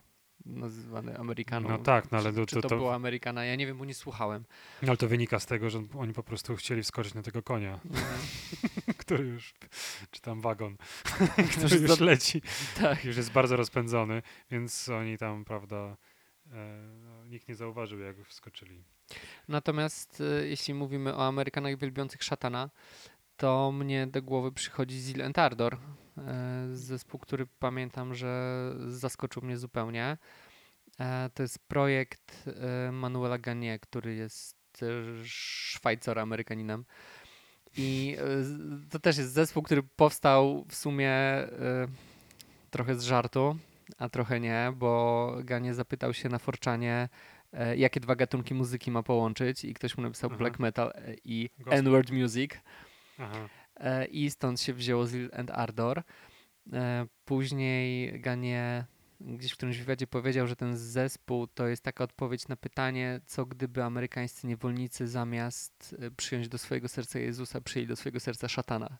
nazywany Amerykaną.
No tak, no ale
czy,
to-
czy
to-
to,
to-
była Amerykana? Ja nie wiem, bo nie słuchałem.
No ale to wynika z tego, że oni po prostu chcieli wskoczyć na tego konia, (laughs) który już, czy tam wagon, (laughs) który już leci.
tak.
już jest bardzo rozpędzony, więc oni tam, prawda, e, no, nikt nie zauważył, jak wskoczyli.
Natomiast y, jeśli mówimy o Amerykanach wielbiących szatana, to mnie do głowy przychodzi Zil and Ardor, e, zespół, który pamiętam, że zaskoczył mnie zupełnie. E, To jest projekt Manuela Gagné, który jest Szwajcar-Amerykaninem. I to też jest zespół, który powstał w sumie trochę z żartu, a trochę nie, bo Ganie zapytał się na Forczanie, e, jakie dwa gatunki muzyki ma połączyć i ktoś mu napisał
Aha.
black metal e, i. N-word music.
Aha.
E, I stąd się wzięło Zeal and Ardor. Później Ganie gdzieś w którymś wywiadzie powiedział, że ten zespół to jest taka odpowiedź na pytanie, co gdyby amerykańscy niewolnicy zamiast przyjąć do swojego serca Jezusa, przyjęli do swojego serca szatana.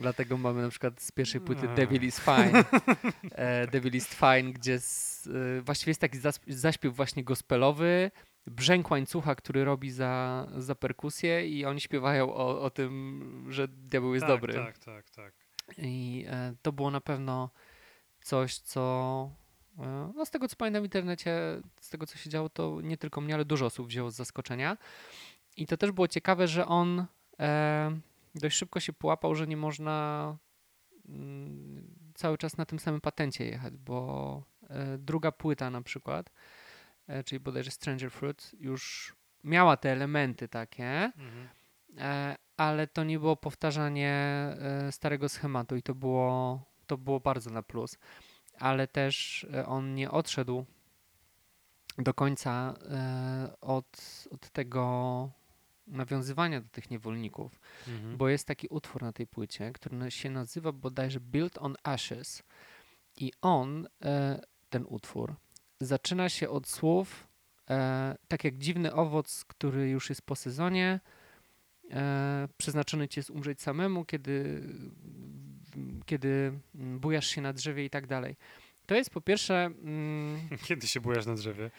Dlatego mamy na przykład z pierwszej płyty
A.
Devil is Fine, (laughs) e, Devil is Fine, gdzie z, e, właściwie jest taki zaśpiew właśnie gospelowy, brzęk łańcucha, który robi za, za perkusję i oni śpiewają o, o tym, że diabeł jest
tak,
dobry.
Tak, tak, tak.
I e, to było na pewno coś, co e, no z tego co pamiętam w internecie, z tego co się działo, to nie tylko mnie, ale dużo osób wzięło z zaskoczenia. I to też było ciekawe, że on e, dość szybko się połapał, że nie można mm, cały czas na tym samym patencie jechać, bo e, druga płyta na przykład, e, czyli bodajże Stranger Fruit, już miała te elementy takie,
Mhm.
E, ale to nie było powtarzanie starego schematu i to było, to było bardzo na plus. Ale też on nie odszedł do końca od, od tego nawiązywania do tych niewolników,
Mhm.
bo jest taki utwór na tej płycie, który się nazywa bodajże Built on Ashes i on, e, ten utwór, zaczyna się od słów e, tak jak dziwny owoc, który już jest po sezonie, e, przeznaczony ci jest umrzeć samemu, kiedy, kiedy mm, bujasz się na drzewie i tak dalej. To jest po pierwsze, mm, (laughs)
Kiedy się bujasz na drzewie?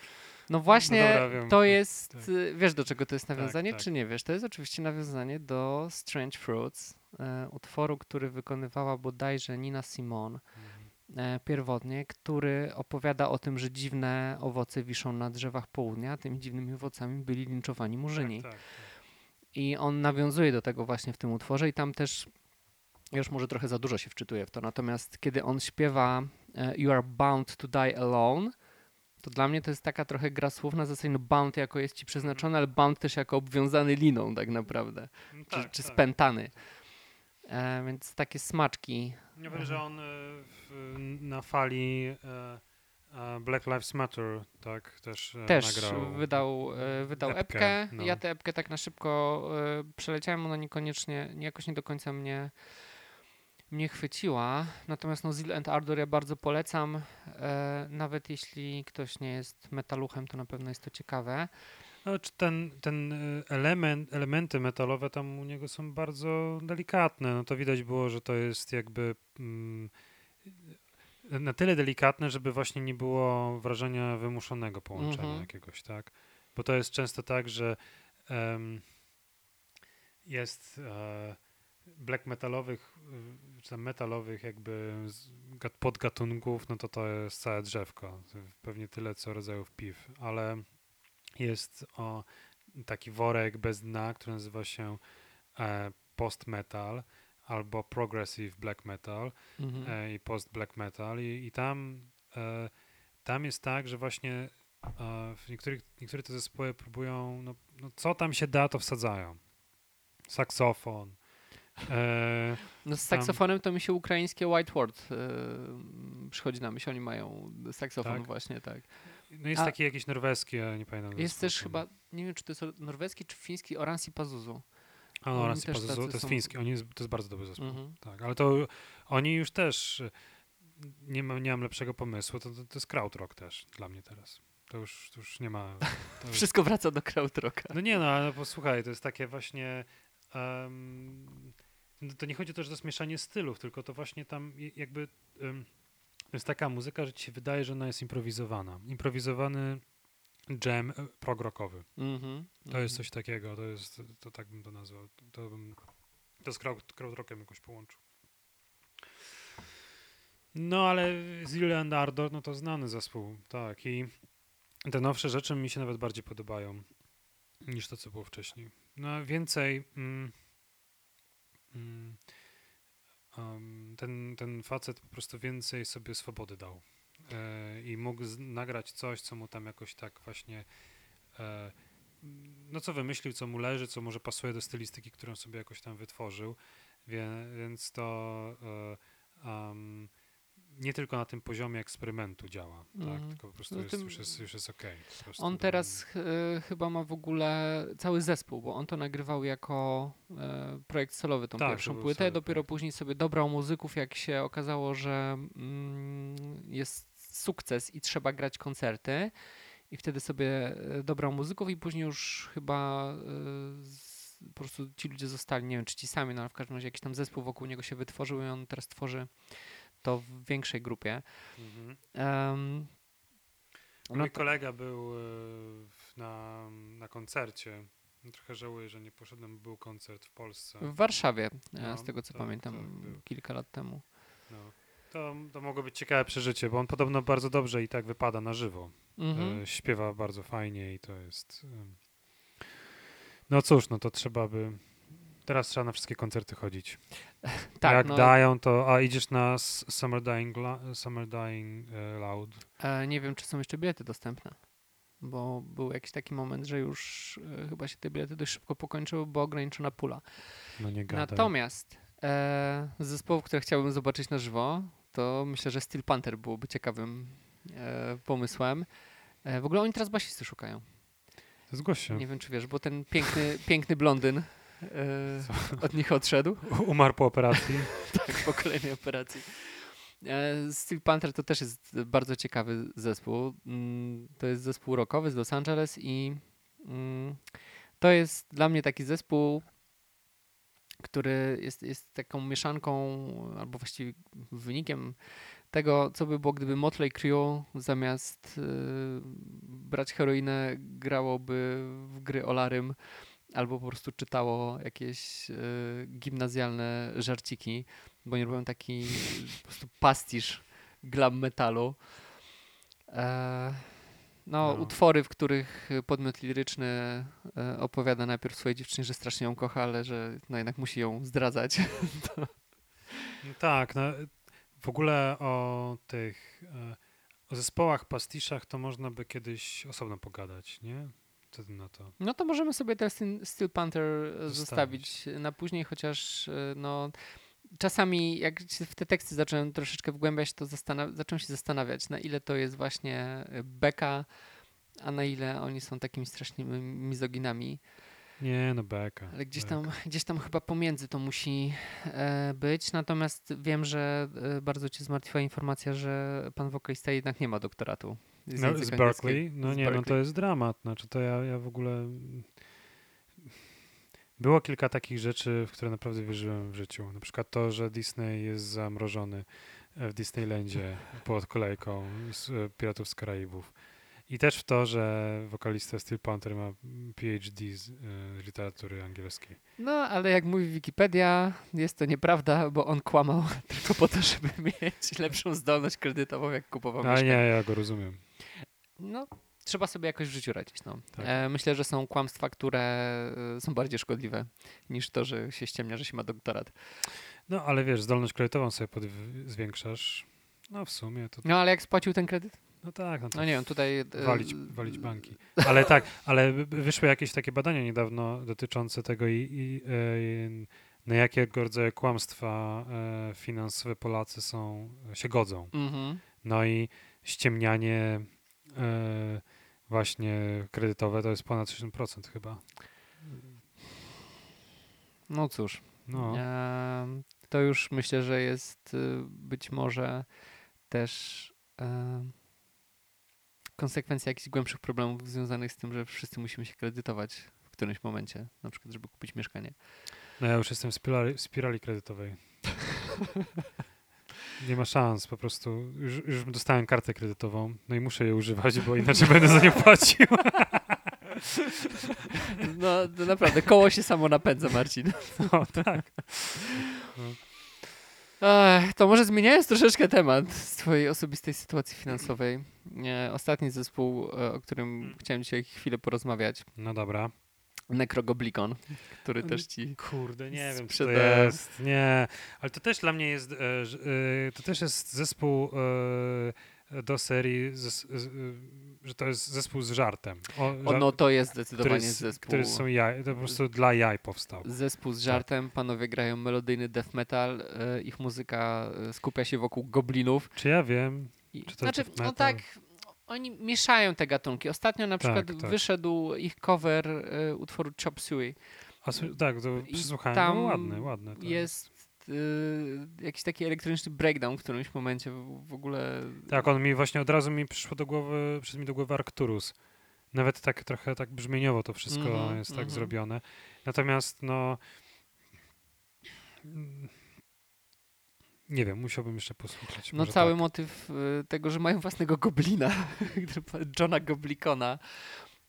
No właśnie,
dobra, wiem.
to jest,
Tak.
y, wiesz do czego to jest nawiązanie,
tak.
czy nie wiesz? To jest oczywiście nawiązanie do Strange Fruits, e, utworu, który wykonywała bodajże Nina Simone
Mhm.
e, pierwotnie, który opowiada o tym, że dziwne owoce wiszą na drzewach południa, a tymi dziwnymi owocami byli linczowani murzyni.
Tak, tak,
I on nawiązuje do tego właśnie w tym utworze i tam też, już może trochę za dużo się wczytuję w to, natomiast kiedy on śpiewa e, You are bound to die alone, to dla mnie to jest taka trochę gra słów na zasadzie no bound jako jest ci przeznaczony, ale bound też jako obwiązany liną tak naprawdę,
No
czy,
tak,
czy
tak.
spętany. E, więc takie smaczki.
Ja wiem, że on e, w, na fali e, e, Black Lives Matter tak też, e,
Też
nagrał.
wydał, e, wydał
epkę,
epkę.
no.
Ja tę epkę tak na szybko przeleciałem, ona niekoniecznie, nie- jakoś nie do końca mnie, mnie chwyciła. Natomiast no, Zeal and Ardor ja bardzo polecam. E, nawet jeśli ktoś nie jest metaluchem, to na pewno jest to ciekawe.
No, czy ten, ten e, element, elementy metalowe tam u niego są bardzo delikatne. No to widać było, że to jest jakby mm, na tyle delikatne, żeby właśnie nie było wrażenia wymuszonego połączenia
Mhm.
jakiegoś, tak? Bo to jest często tak, że em, jest e, black metalowych, y, czy tam metalowych jakby podgatunków, no to to jest całe drzewko. Pewnie tyle, co rodzajów piw, ale jest o, taki worek bez dna, który nazywa się e, post metal albo progressive black metal
Mhm.
e, i post black metal i, i tam e, tam jest tak, że właśnie e, w niektórych, niektóre te zespoły próbują, no, no co tam się da, to wsadzają. Saksofon. E,
No z saksofonem to mi się ukraińskie White Word yy, przychodzi na myśl. Oni mają saksofon
Tak?
właśnie, tak.
no jest
A-
taki jakiś norweski, ale nie pamiętam.
Jest też chyba, nie wiem czy to jest norweski czy fiński, Oransi Pazuzu.
A, no,
też
Pazuzu, to jest
są-
fiński, oni jest, to jest bardzo dobry zespół.
Mhm.
Tak, ale to oni już też, nie mam, nie mam lepszego pomysłu, to, to, to jest krautrock też dla mnie teraz. To już, to już nie ma... (laughs) Już,
Wszystko wraca do krautrocka.
no nie no, ale posłuchaj, to jest takie właśnie... em, no to nie chodzi o to, że to jest mieszanie stylów, tylko to właśnie tam jakby... to jest taka muzyka, że ci się wydaje, że ona jest improwizowana. Improwizowany jam e, prog-rockowy.
Mhm.
To jest coś takiego, to jest, to tak bym to nazwał. To, bym, to z crowd, crowdrockiem jakoś połączył. No ale Zille and Ardor, no to znany zespół, tak. I te nowsze rzeczy mi się nawet bardziej podobają niż to, co było wcześniej. No więcej... Mm, mm, ten, ten facet po prostu więcej sobie swobody dał. E, I mógł nagrać coś, co mu tam jakoś tak właśnie e, no co wymyślił, co mu leży, co może pasuje do stylistyki, którą sobie jakoś tam wytworzył, wie, więc to um, nie tylko na tym poziomie eksperymentu działa, tak,
Mhm.
tylko po prostu
No
jest,
tym-
już jest, już jest okej. prostu
On
tam-
teraz ch- chyba ma w ogóle cały zespół, bo on to nagrywał jako e, projekt solowy, tą
Tak,
pierwszą płytę.
solo
Dopiero
projekt.
później sobie dobrał muzyków, jak się okazało, że mm, jest sukces i trzeba grać koncerty. I wtedy sobie e, dobrał muzyków i później już chyba e, z, po prostu ci ludzie zostali, nie wiem czy ci sami, no ale w każdym razie jakiś tam zespół wokół niego się wytworzył i on teraz tworzy to w większej grupie.
Mhm. Mój
no to-
kolega był e, na, na koncercie. Trochę żałuję, że nie poszedłem, był koncert w Polsce.
W Warszawie, e,
No,
z tego co
tak,
pamiętam,
tak, był.
kilka lat temu.
No. To, to mogło być ciekawe przeżycie, bo on podobno bardzo dobrze i tak wypada na żywo.
Mhm.
E, śpiewa bardzo fajnie i to jest. No cóż, no to trzeba by. Teraz trzeba na wszystkie koncerty chodzić. (laughs)
tak,
Jak
no,
dają, to. A idziesz na Summer Dying, Summer Dying e, Loud.
e, nie wiem, czy są jeszcze bilety dostępne, bo był jakiś taki moment, że już e, chyba się te bilety dość szybko pokończyły, bo ograniczona pula.
No nie gadaj.
Natomiast e, z zespołów, które chciałbym zobaczyć na żywo, to myślę, że Steel Panther byłoby ciekawym pomysłem. W ogóle oni teraz basisty szukają.
Zgłoś się.
Nie wiem, czy wiesz, bo ten piękny, piękny blondyn od nich odszedł.
Umarł po operacji. (laughs)
tak, po kolejnej operacji. E, Steel Panther to też jest bardzo ciekawy zespół. Mm, To jest zespół rockowy z Los Angeles i mm, to jest dla mnie taki zespół, który jest, jest taką mieszanką, albo właściwie wynikiem tego, co by było, gdyby Motley Crue zamiast y, brać heroinę, grałoby w gry Olarym albo po prostu czytało jakieś y, gimnazjalne żarciki, bo oni robią taki po prostu pastisz glam metalu. E, no,
No.
utwory, w których podmiot liryczny e, opowiada najpierw swojej dziewczynie, że strasznie ją kocha, ale że no jednak musi ją zdradzać. (laughs)
No tak, no, w ogóle o tych e, o zespołach, pastiszach to można by kiedyś osobno pogadać, nie? Co ty na to?
No to możemy sobie teraz ten Steel Panther e,
Zostawić.
zostawić na później, chociaż e, no czasami jak się w te teksty zacząłem troszeczkę wgłębiać, to zastanaw- zacząłem się zastanawiać, na ile to jest właśnie e, beka, a na ile oni są takimi strasznymi mizoginami.
Nie, no beka.
Ale gdzieś
beka.
tam, gdzieś tam chyba pomiędzy to musi e, być. Natomiast wiem, że e, bardzo cię zmartwiła informacja, że pan wokalista jednak nie ma doktoratu.
No, z. Berkeley? No
Z
nie, no to
Berkeley.
jest dramat. Znaczy to ja, ja w ogóle... Było kilka takich rzeczy, w które naprawdę wierzyłem w życiu. Na przykład to, że Disney jest zamrożony e, w Disneylandzie (laughs) pod kolejką z e, Piratów z Karaibów. I też w to, że wokalista Steel Panther ma PhD z e, literatury angielskiej.
No, ale jak mówi Wikipedia, jest to nieprawda, bo on kłamał (laughs) tylko po to, żeby mieć lepszą zdolność kredytową, jak kupował
nie,
mieszkanie.
ja go rozumiem.
No, trzeba sobie jakoś w życiu radzić. No.
Tak.
E, myślę, że są kłamstwa, które e, są bardziej szkodliwe niż to, że się ściemnia, że się ma doktorat.
No ale wiesz, zdolność kredytową sobie podw- zwiększasz No w sumie to...
No ale jak spłacił ten kredyt?
No tak. No, to
No nie wiem, tutaj... e,
walić, walić banki. Ale tak, ale wyszły jakieś takie badania niedawno dotyczące tego i, i e, na jakiego rodzaju kłamstwa e, finansowe Polacy są, się godzą.
Mhm.
No i ściemnianie e, właśnie kredytowe to jest ponad 60% chyba.
No cóż.
No,
Em, to już myślę, że jest y, być może też em, konsekwencja jakichś głębszych problemów związanych z tym, że wszyscy musimy się kredytować w którymś momencie, na przykład, żeby kupić mieszkanie.
no ja już jestem w spirali, w spirali kredytowej. (laughs) Nie ma szans, po prostu. Już, już dostałem kartę kredytową, no i muszę jej używać, bo inaczej będę za nią płacił.
No naprawdę, koło się samo napędza, Marcin.
No, tak.
Ech, to może zmieniając troszeczkę temat z twojej osobistej sytuacji finansowej. E, ostatni zespół, e, o którym chciałem dzisiaj chwilę porozmawiać,
No dobra.
Necrogoblikon, który też ci...
Kurde, nie wiem, co to jest. Nie, ale to też dla mnie jest, e, e, to też jest zespół e, do serii, że to jest zespół z żartem. O,
no to jest
który,
zdecydowanie
s-
zespół.
który są jaj, to po prostu dla jaj powstał.
Zespół z żartem, panowie grają melodyjny death metal, ich muzyka skupia się wokół goblinów.
Czy ja wiem?
I,
Czy to
znaczy, no tak, oni mieszają te gatunki. Ostatnio na
Tak,
przykład
tak.
wyszedł ich cover e, utworu Chop Suey.
A, tak, to przesłuchałem.
tam
no, ładne, ładne. To
Jest e, jakiś taki elektroniczny breakdown w którymś momencie w, w ogóle.
Tak, on mi właśnie od razu mi przyszło do głowy, przyszedł mi do głowy Arcturus. Nawet tak trochę tak brzmieniowo to wszystko
Mhm,
jest tak
mhm.
zrobione. Natomiast no mm, nie wiem, musiałbym jeszcze posłuchać.
No cały
tak.
motyw e, tego, że mają własnego goblina, (laughs) Johna Goblikona,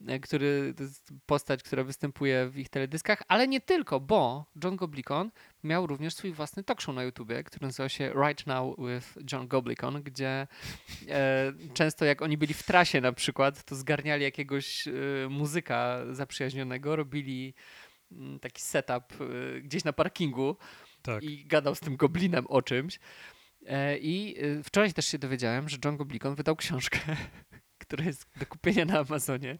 e, który to jest postać, która występuje w ich teledyskach, ale nie tylko, bo John Goblikon miał również swój własny talk show na YouTubie, który nazywał się Right Now with John Goblikon, gdzie e, często jak oni byli w trasie na przykład, to zgarniali jakiegoś e, muzyka zaprzyjaźnionego, robili mm, taki setup e, gdzieś na parkingu
Tak.
i gadał z tym goblinem o czymś. E, I e, wczoraj też się dowiedziałem, że John Goblikon wydał książkę, (laughs) która jest do kupienia na Amazonie.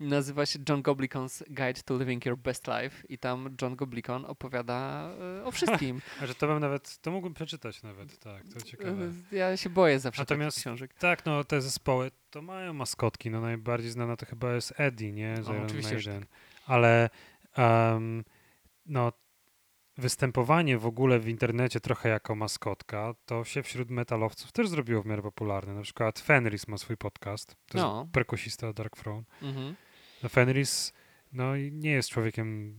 Nazywa się John Goblikon's Guide to Living Your Best Life i tam John Goblikon opowiada e, o wszystkim. (laughs)
A że to bym nawet, to mógłbym przeczytać nawet, tak, to ciekawe.
Ja się boję zawsze
Natomiast-
książek.
Tak, no te zespoły to mają maskotki, no najbardziej znana to chyba jest Eddie, nie? Z
O,
Iron
oczywiście, tak.
Ale um, no występowanie w ogóle w internecie trochę jako maskotka, to się wśród metalowców też zrobiło w miarę popularne. Na przykład Fenris ma swój podcast, to
No.
jest perkusista Dark Throne.
Mhm.
No Fenris no, nie jest człowiekiem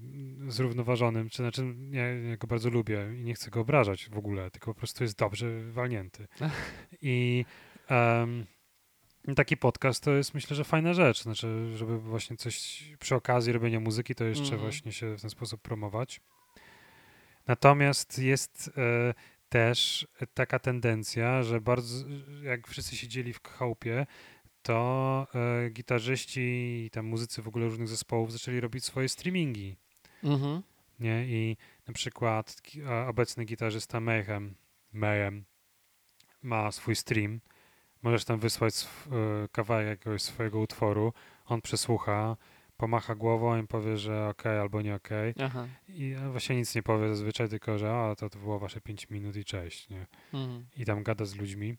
zrównoważonym, czy znaczy ja, ja go bardzo lubię i nie chcę go obrażać w ogóle, tylko po prostu jest dobrze walnięty. (laughs) I em, taki podcast to jest myślę, że fajna rzecz, znaczy, żeby właśnie coś przy okazji robienia muzyki, to jeszcze
Mhm.
właśnie się w ten sposób promować. Natomiast jest e, też taka tendencja, że bardzo, jak wszyscy siedzieli w chałupie, to e, gitarzyści i tam muzycy w ogóle różnych zespołów zaczęli robić swoje streamingi.
Mhm.
Nie? I na przykład obecny gitarzysta Mayhem, Mayhem ma swój stream. Możesz tam wysłać e, kawałek jakiegoś swojego utworu, on przesłucha, pomacha głową i powie, że okej albo nie okej.
Aha.
I właśnie nic nie powie zazwyczaj, tylko że a, to, to było wasze 5 minut i cześć. Nie?
Mhm.
I tam gada z ludźmi.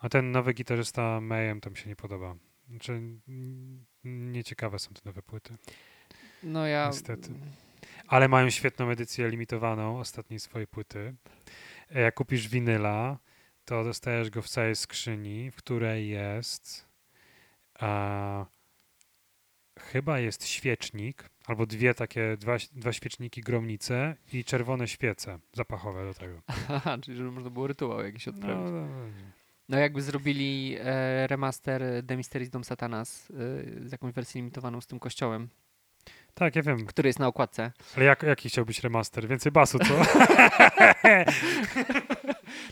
A ten nowy gitarzysta Mayhem to mi się nie podoba. Znaczy, nieciekawe są te nowe płyty.
No ja...
Niestety. Ale mają świetną edycję limitowaną ostatniej swojej płyty. E, Jak kupisz winyla, to dostajesz go w całej skrzyni, w której jest a, chyba jest świecznik, albo dwie takie, dwa, dwa świeczniki gromnice i czerwone świece zapachowe do tego. (laughs)
Aha, czyli żeby można było rytuał jakiś
No,
odprawić.
no,
No jakby zrobili e, remaster The Mysteries Dom Satanas e, z jakąś wersją limitowaną z tym kościołem,
tak, ja wiem.
który jest na okładce.
Ale jak, jaki chciałbyś remaster? Więcej basu, co? (laughs)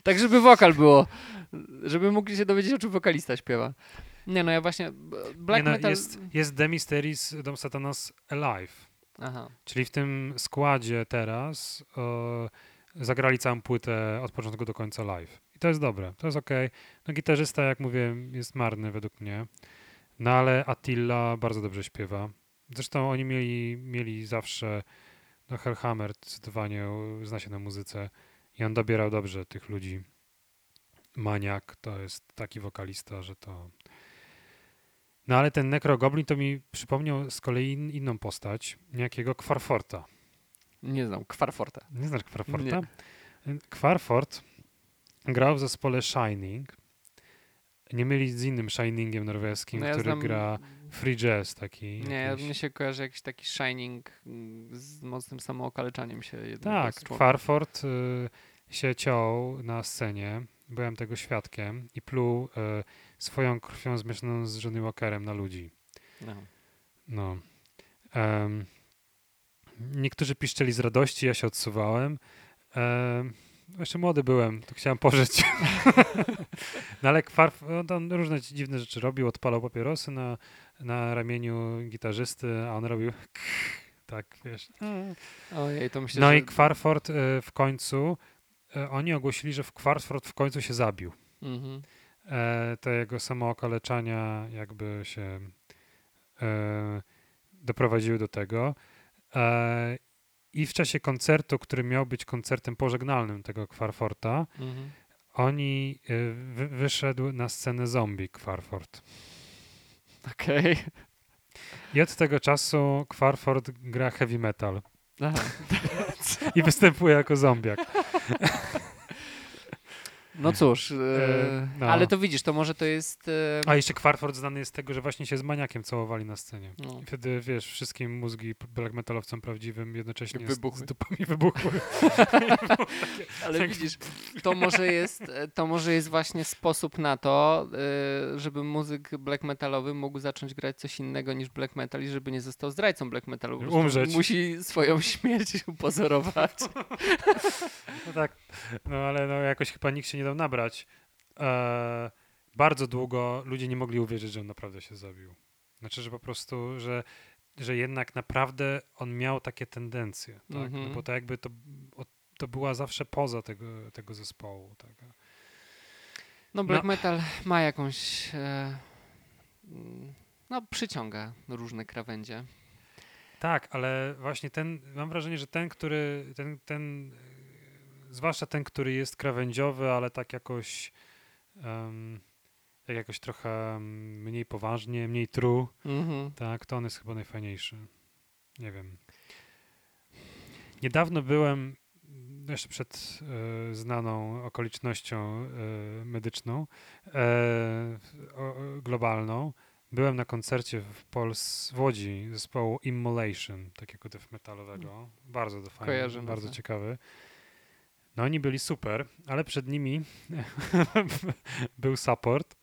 Tak, żeby wokal było, żeby mogli się dowiedzieć, o czym wokalista śpiewa. Nie no, ja właśnie b- black
Nie, no,
metal...
jest, jest The Mysteries Dom Satanas Alive.
Aha.
Czyli w tym składzie teraz zagrali całą płytę od początku do końca live. I to jest dobre, to jest ok. No gitarzysta, jak mówię, jest marny według mnie. No ale Attila bardzo dobrze śpiewa. Zresztą oni mieli, mieli zawsze, no Hellhammer zdecydowanie zna się na muzyce i on dobierał dobrze tych ludzi. Maniak to jest taki wokalista, że to... No ale ten Necrogoblin to mi przypomniał z kolei inną postać, niejakiego Kwarforta.
Nie znam, Kwarforta.
Nie znasz Kwarforta? Nie. Kwarfort grał w zespole Shining. Nie myli z innym Shiningiem norweskim, no ja który znam... gra free jazz taki.
Nie, jakiś... mnie się kojarzy jakiś taki Shining mm, z mocnym samookaleczaniem się
Tak, Kwarfort y, się ciął na scenie. Byłem tego świadkiem i pluł y, swoją krwią zmieszaną z Johnny Walkerem na ludzi. No. no. Um, niektórzy piszczeli z radości, ja się odsuwałem. Um, jeszcze młody byłem, to chciałem pożyć. (laughs) no ale Kwarf, on różne dziwne rzeczy robił, odpalał papierosy na, na ramieniu gitarzysty, a on robił (laughs) tak, wiesz.
Ojej, to myślę,
no
że...
i Kwarford y, w końcu, y, oni ogłosili, że w Kwarford w końcu się zabił. Mhm. E, te jego samookaleczania jakby się e, doprowadziły do tego. E, i w czasie koncertu, który miał być koncertem pożegnalnym tego Kwarforta, mhm. oni wy, wyszedł na scenę zombie Kwarfort.
Okej. Okay.
I od tego czasu Kwarfort gra heavy metal. I występuje jako zombiak. (laughs)
No cóż, e, e, no. ale to widzisz, to może to jest... E...
A jeszcze Kwarford znany jest z tego, że właśnie się z maniakiem całowali na scenie. No. I wtedy, wiesz, wszystkim mózgi black metalowcom prawdziwym jednocześnie
wybuchły.
z, z dupami wybuchły. (laughs) (laughs)
ale tak. widzisz, to może, jest, to może jest właśnie sposób na to, żeby muzyk black metalowy mógł zacząć grać coś innego niż black metal i żeby nie został zdrajcą black metalu.
Umrzeć.
Musi swoją (laughs) śmierć upozorować.
no tak, no ale no jakoś chyba nikt się nie dał nabrać. E, bardzo długo ludzie nie mogli uwierzyć, że on naprawdę się zabił. Znaczy, że po prostu, że, że jednak naprawdę on miał takie tendencje, tak? Mm -hmm. no mhm. bo to jakby to, to była zawsze poza tego, tego zespołu. Tak?
No black no. metal ma jakąś e, no przyciąga różne krawędzie.
Tak, ale właśnie ten, mam wrażenie, że ten, który, ten, ten zwłaszcza ten, który jest krawędziowy, ale tak jakoś um, tak jakoś trochę mniej poważnie, mniej true, mm-hmm. tak, to on jest chyba najfajniejszy. Nie wiem. Niedawno byłem, jeszcze przed e, znaną okolicznością e, medyczną, e, o, globalną, byłem na koncercie w Pols w Łodzi zespołu Immolation, takiego death metalowego. Bardzo to fajne, bardzo ciekawy. No oni byli super, ale przed nimi (laughs) był support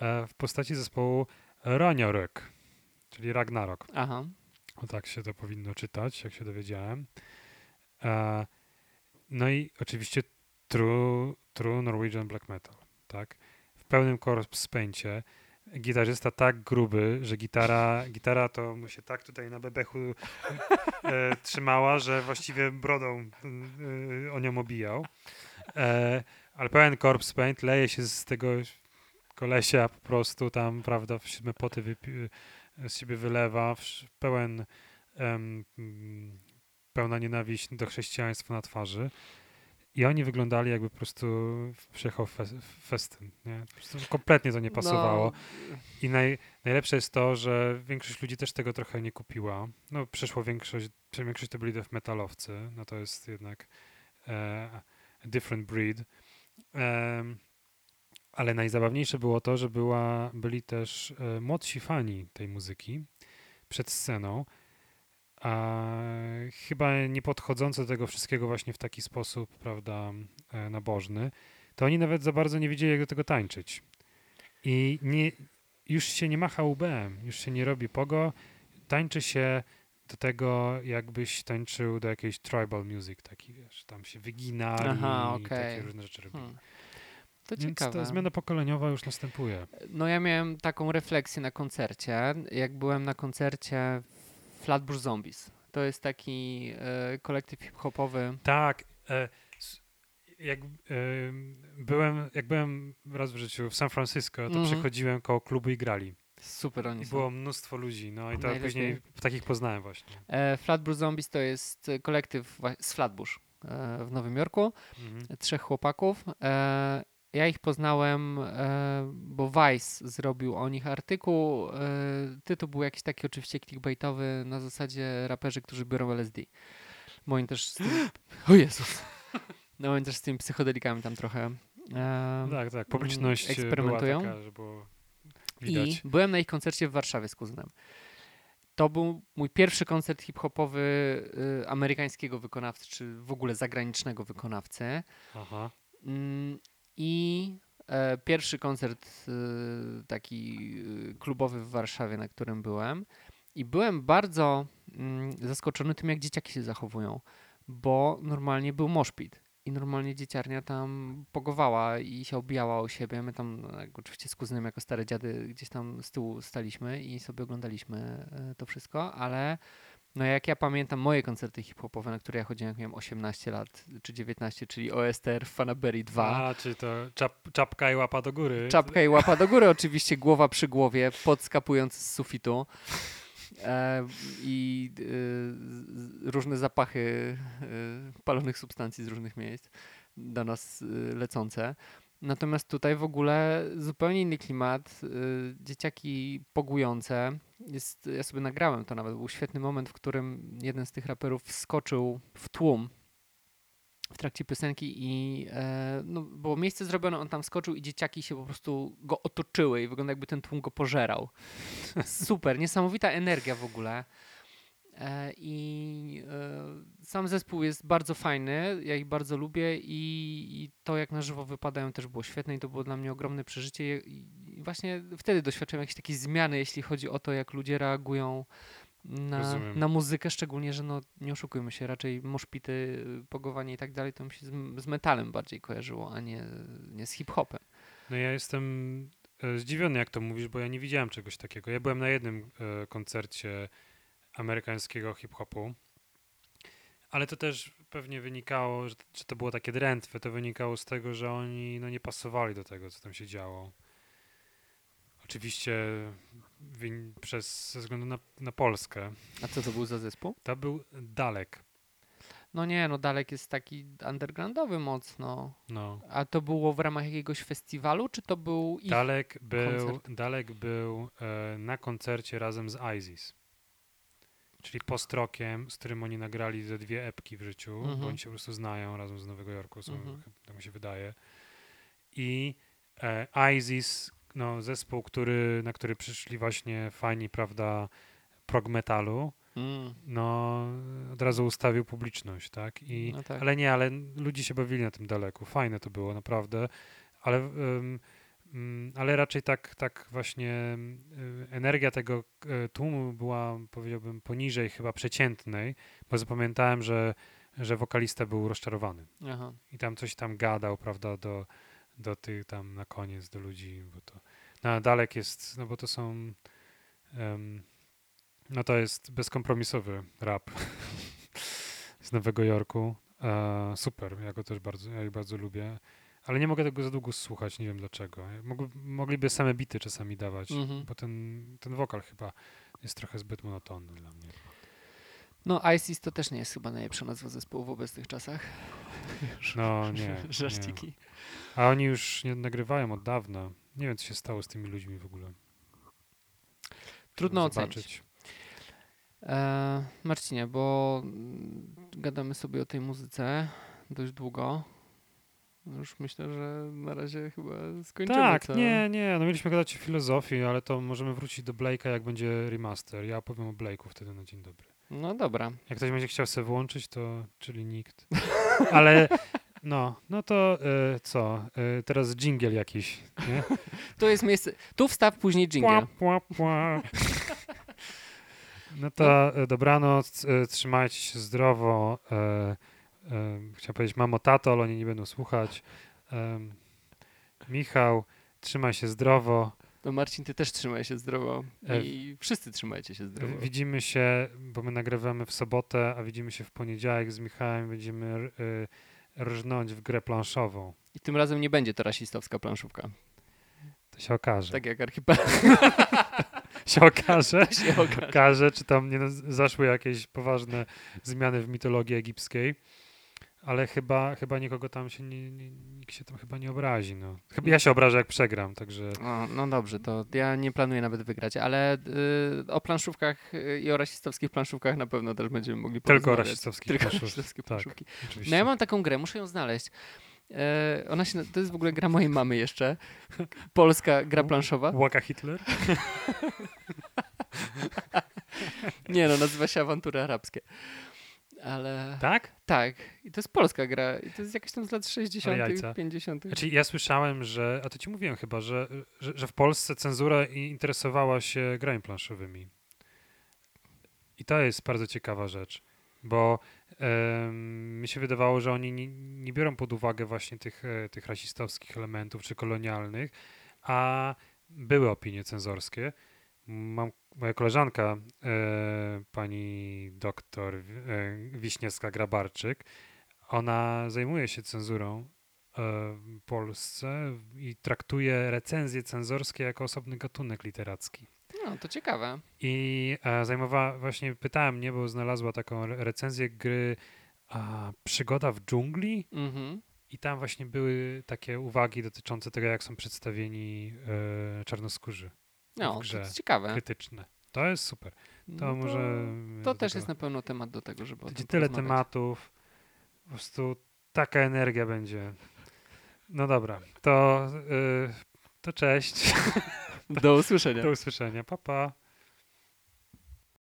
e, w postaci zespołu Raniorek, czyli Ragnarok. Aha. O tak się to powinno czytać, jak się dowiedziałem. E, no i oczywiście true, true Norwegian Black Metal, tak? W pełnym corpse paincie gitarzysta tak gruby, że gitara, gitara to mu się tak tutaj na bebechu e, trzymała, że właściwie brodą e, o nią obijał. E, ale pełen corpse paint leje się z tego kolesia po prostu tam, prawda, siódme poty z siebie wylewa, pełen pełna nienawiść do chrześcijaństwa na twarzy. I oni wyglądali jakby po prostu przyjechał fe, festyn. Nie? kompletnie to nie pasowało. No. I naj, najlepsze jest to, że większość ludzi też tego trochę nie kupiła. No przyszło większość, większość to byli death metalowcy. No to jest jednak e, different breed. E, ale najzabawniejsze było to, że była, byli też e, młodsi fani tej muzyki przed sceną, chyba nie podchodzące do tego wszystkiego właśnie w taki sposób, prawda, e, nabożny, to oni nawet za bardzo nie wiedzieli, jak do tego tańczyć. I nie, już się nie macha łbem, już się nie robi pogo, tańczy się do tego, jakbyś tańczył do jakiejś tribal music, taki wiesz, tam się wygina i takie różne rzeczy robili. Hmm. To Więc ciekawe. ta zmiana pokoleniowa już następuje.
No ja miałem taką refleksję na koncercie, jak byłem na koncercie Flatbush Zombies. To jest taki e, kolektyw hip-hopowy.
Tak. E, jak, y, byłem, jak byłem raz w życiu w San Francisco, to
Mhm.
przechodziłem koło klubu i grali.
Super oni
I
są.
było mnóstwo ludzi, no i to
Najlepiej.
później takich poznałem właśnie.
E, Flatbush Zombies to jest e, kolektyw z Flatbush e, w Nowym Jorku.
Mhm.
trzech chłopaków. Ja ich poznałem, e, bo Vice zrobił o nich artykuł. E, tytuł był jakiś taki oczywiście clickbaitowy na zasadzie raperzy, którzy biorą LSD. Oni też z tym... (gasps) O Jezus! (laughs) No oni też z tymi psychodelikami tam trochę e,
Tak, tak. Publiczność
eksperymentują.
była taka, że było widać.
I byłem na ich koncercie w Warszawie z kuzynem. To był mój pierwszy koncert hip-hopowy y, amerykańskiego wykonawcy, czy w ogóle zagranicznego wykonawcy.
Aha.
Mm, I e, pierwszy koncert e, taki e, klubowy w Warszawie, na którym byłem. I byłem bardzo mm, zaskoczony tym, jak dzieciaki się zachowują, bo normalnie był moszpit. I normalnie dzieciarnia tam pogowała i się obijała o siebie. My tam, oczywiście z kuzynem jako stare dziady, gdzieś tam z tyłu staliśmy i sobie oglądaliśmy e, to wszystko, ale no jak ja pamiętam moje koncerty hip-hopowe, na które ja chodziłem, jak miałem 18 lat czy 19, czyli OSTR, Fanaberry 2.
A, czy to czap, czapka i łapa do góry.
Czapka i łapa do góry, oczywiście głowa przy głowie, podskapując z sufitu. E, I e, różne zapachy e, palonych substancji z różnych miejsc do nas e, lecące. Natomiast tutaj w ogóle zupełnie inny klimat. e, Dzieciaki pogujące. Jest, ja sobie nagrałem to nawet. Był świetny moment, w którym jeden z tych raperów wskoczył w tłum w trakcie piosenki i e, no, było miejsce zrobione, on tam skoczył i dzieciaki się po prostu go otoczyły i wygląda jakby ten tłum go pożerał. (laughs) Super, niesamowita energia w ogóle. E, I e, sam zespół jest bardzo fajny, ja ich bardzo lubię i, i to jak na żywo wypadają też było świetne i to było dla mnie ogromne przeżycie i, właśnie wtedy doświadczyłem jakiejś takiej zmiany, jeśli chodzi o to, jak ludzie reagują na,
Rozumiem.
na muzykę, szczególnie, że no nie oszukujmy się, raczej moszpity, y, pogowanie i tak dalej, to mi się z, z metalem bardziej kojarzyło, a nie, nie z hip-hopem.
No ja jestem e, zdziwiony, jak to mówisz, bo ja nie widziałem czegoś takiego. Ja byłem na jednym e, koncercie amerykańskiego hip-hopu, ale to też pewnie wynikało, że, że to było takie drętwe, to wynikało z tego, że oni no, nie pasowali do tego, co tam się działo. Oczywiście win- przez, ze względu na, na Polskę.
A co to był za zespół?
To był Dalek.
No nie, no Dalek jest taki undergroundowy mocno.
No.
A to było w ramach jakiegoś festiwalu, czy to był ich...
Dalek był,
koncert.
Dalek był e, na koncercie razem z ISIS. Czyli postrokiem, z którym oni nagrali ze dwie epki w życiu,
Mhm.
bo oni się po prostu znają razem z Nowego Jorku, są,
Mhm.
tak mi się wydaje. I e, ISIS, no, zespół, który, na który przyszli właśnie fani, prawda, prog metalu,
Mm,
no od razu ustawił publiczność, tak? I,
no tak.
Ale nie, ale ludzie się bawili na tym daleku. Fajne to było, naprawdę. Ale, ym, ale raczej tak, tak właśnie y, energia tego y, tłumu była, powiedziałbym, poniżej chyba przeciętnej, bo zapamiętałem, że, że wokalista był rozczarowany.
Aha.
I tam coś tam gadał, prawda, do, do tych tam na koniec, do ludzi, bo to no, a dalek jest, no bo to są em, no to jest bezkompromisowy rap (laughs) z Nowego Jorku. E, super, ja go też bardzo, ja bardzo lubię. Ale nie mogę tego za długo słuchać, nie wiem dlaczego. Mogli, mogliby same bity czasami dawać,
Mhm.
bo ten, ten wokal chyba jest trochę zbyt monotonny dla mnie.
No ISIS to też nie jest chyba najlepsza nazwa zespołu w obecnych czasach. (laughs)
No nie, (laughs) nie.
Żarciki.
A oni już nie nagrywają od dawna. Nie wiem, co się stało z tymi ludźmi w ogóle.
Trudno
Trzeba
ocenić. E, Marcinie, bo gadamy sobie o tej muzyce dość długo. Już myślę, że na razie chyba skończymy.
Tak, nie, nie, no mieliśmy gadać o filozofii, ale to możemy wrócić do Blake'a, jak będzie remaster. Ja opowiem o Blake'u wtedy na dzień dobry.
No dobra.
Jak ktoś będzie chciał sobie włączyć, to czyli nikt. (laughs) Ale no, no to e, co? E, teraz dżingiel jakiś, nie?
To jest miejsce. Tu wstaw później
Pła,
jingle.
pła, pła. (laughs) No to e, dobranoc, e, trzymajcie się zdrowo. E, chciałem powiedzieć mamo, tato, ale oni nie będą słuchać. Michał, trzymaj się zdrowo.
To Marcin, ty też trzymaj się zdrowo.
E,
I wszyscy trzymajcie się zdrowo.
Widzimy się, bo my nagrywamy w sobotę, a widzimy się w poniedziałek z Michałem. Będziemy rżnąć w grę planszową.
I tym razem nie będzie to rasistowska planszówka.
To się okaże.
Tak jak archipelag. (laughs)
się okaże.
się okaże.
okaże, czy tam nie zaszły jakieś poważne zmiany w mitologii egipskiej. Ale chyba, chyba nikogo tam się nie, nie, nikt się tam chyba nie obrazi. No. Chyba ja się obrażę, jak przegram, także.
O, no dobrze, to ja nie planuję nawet wygrać, ale y, o planszówkach y, i o rasistowskich planszówkach na pewno też będziemy mogli
porozmawiać. Tylko o rasistowskich
Tylko rasistowskie tak, planszówki. No ja mam taką grę, muszę ją znaleźć. E, ona się, to jest w ogóle gra mojej mamy jeszcze. Polska gra planszowa.
Łaka Hitler? (laughs)
nie no, nazywa się Awantury Arabskie. Ale...
Tak?
Tak. I to jest polska gra. I to jest jakaś tam z lat 60., 50.
Znaczy, ja słyszałem, że, a to ci mówiłem chyba, że, że, że w Polsce cenzura interesowała się grami planszowymi. I to jest bardzo ciekawa rzecz, bo um, mi się wydawało, że oni nie, nie biorą pod uwagę właśnie tych, e, tych rasistowskich elementów czy kolonialnych, a były opinie cenzorskie. Mam moja koleżanka, e, pani doktor e, Wiśniewska-Grabarczyk, ona zajmuje się cenzurą e, w Polsce i traktuje recenzje cenzorskie jako osobny gatunek literacki.
No, to ciekawe.
I e, zajmowała, właśnie pytałem mnie, bo znalazła taką recenzję gry a, Przygoda w dżungli. Mhm. I tam właśnie były takie uwagi dotyczące tego, jak są przedstawieni e, czarnoskórzy.
No, to jest ciekawe.
Krytyczne. To jest super. To, no może.
To też jest na pewno temat do tego, żeby.
Będzie tyle tematów. Po prostu taka energia będzie. No dobra, to, yy, to cześć.
Do usłyszenia.
Do usłyszenia. Pa, pa.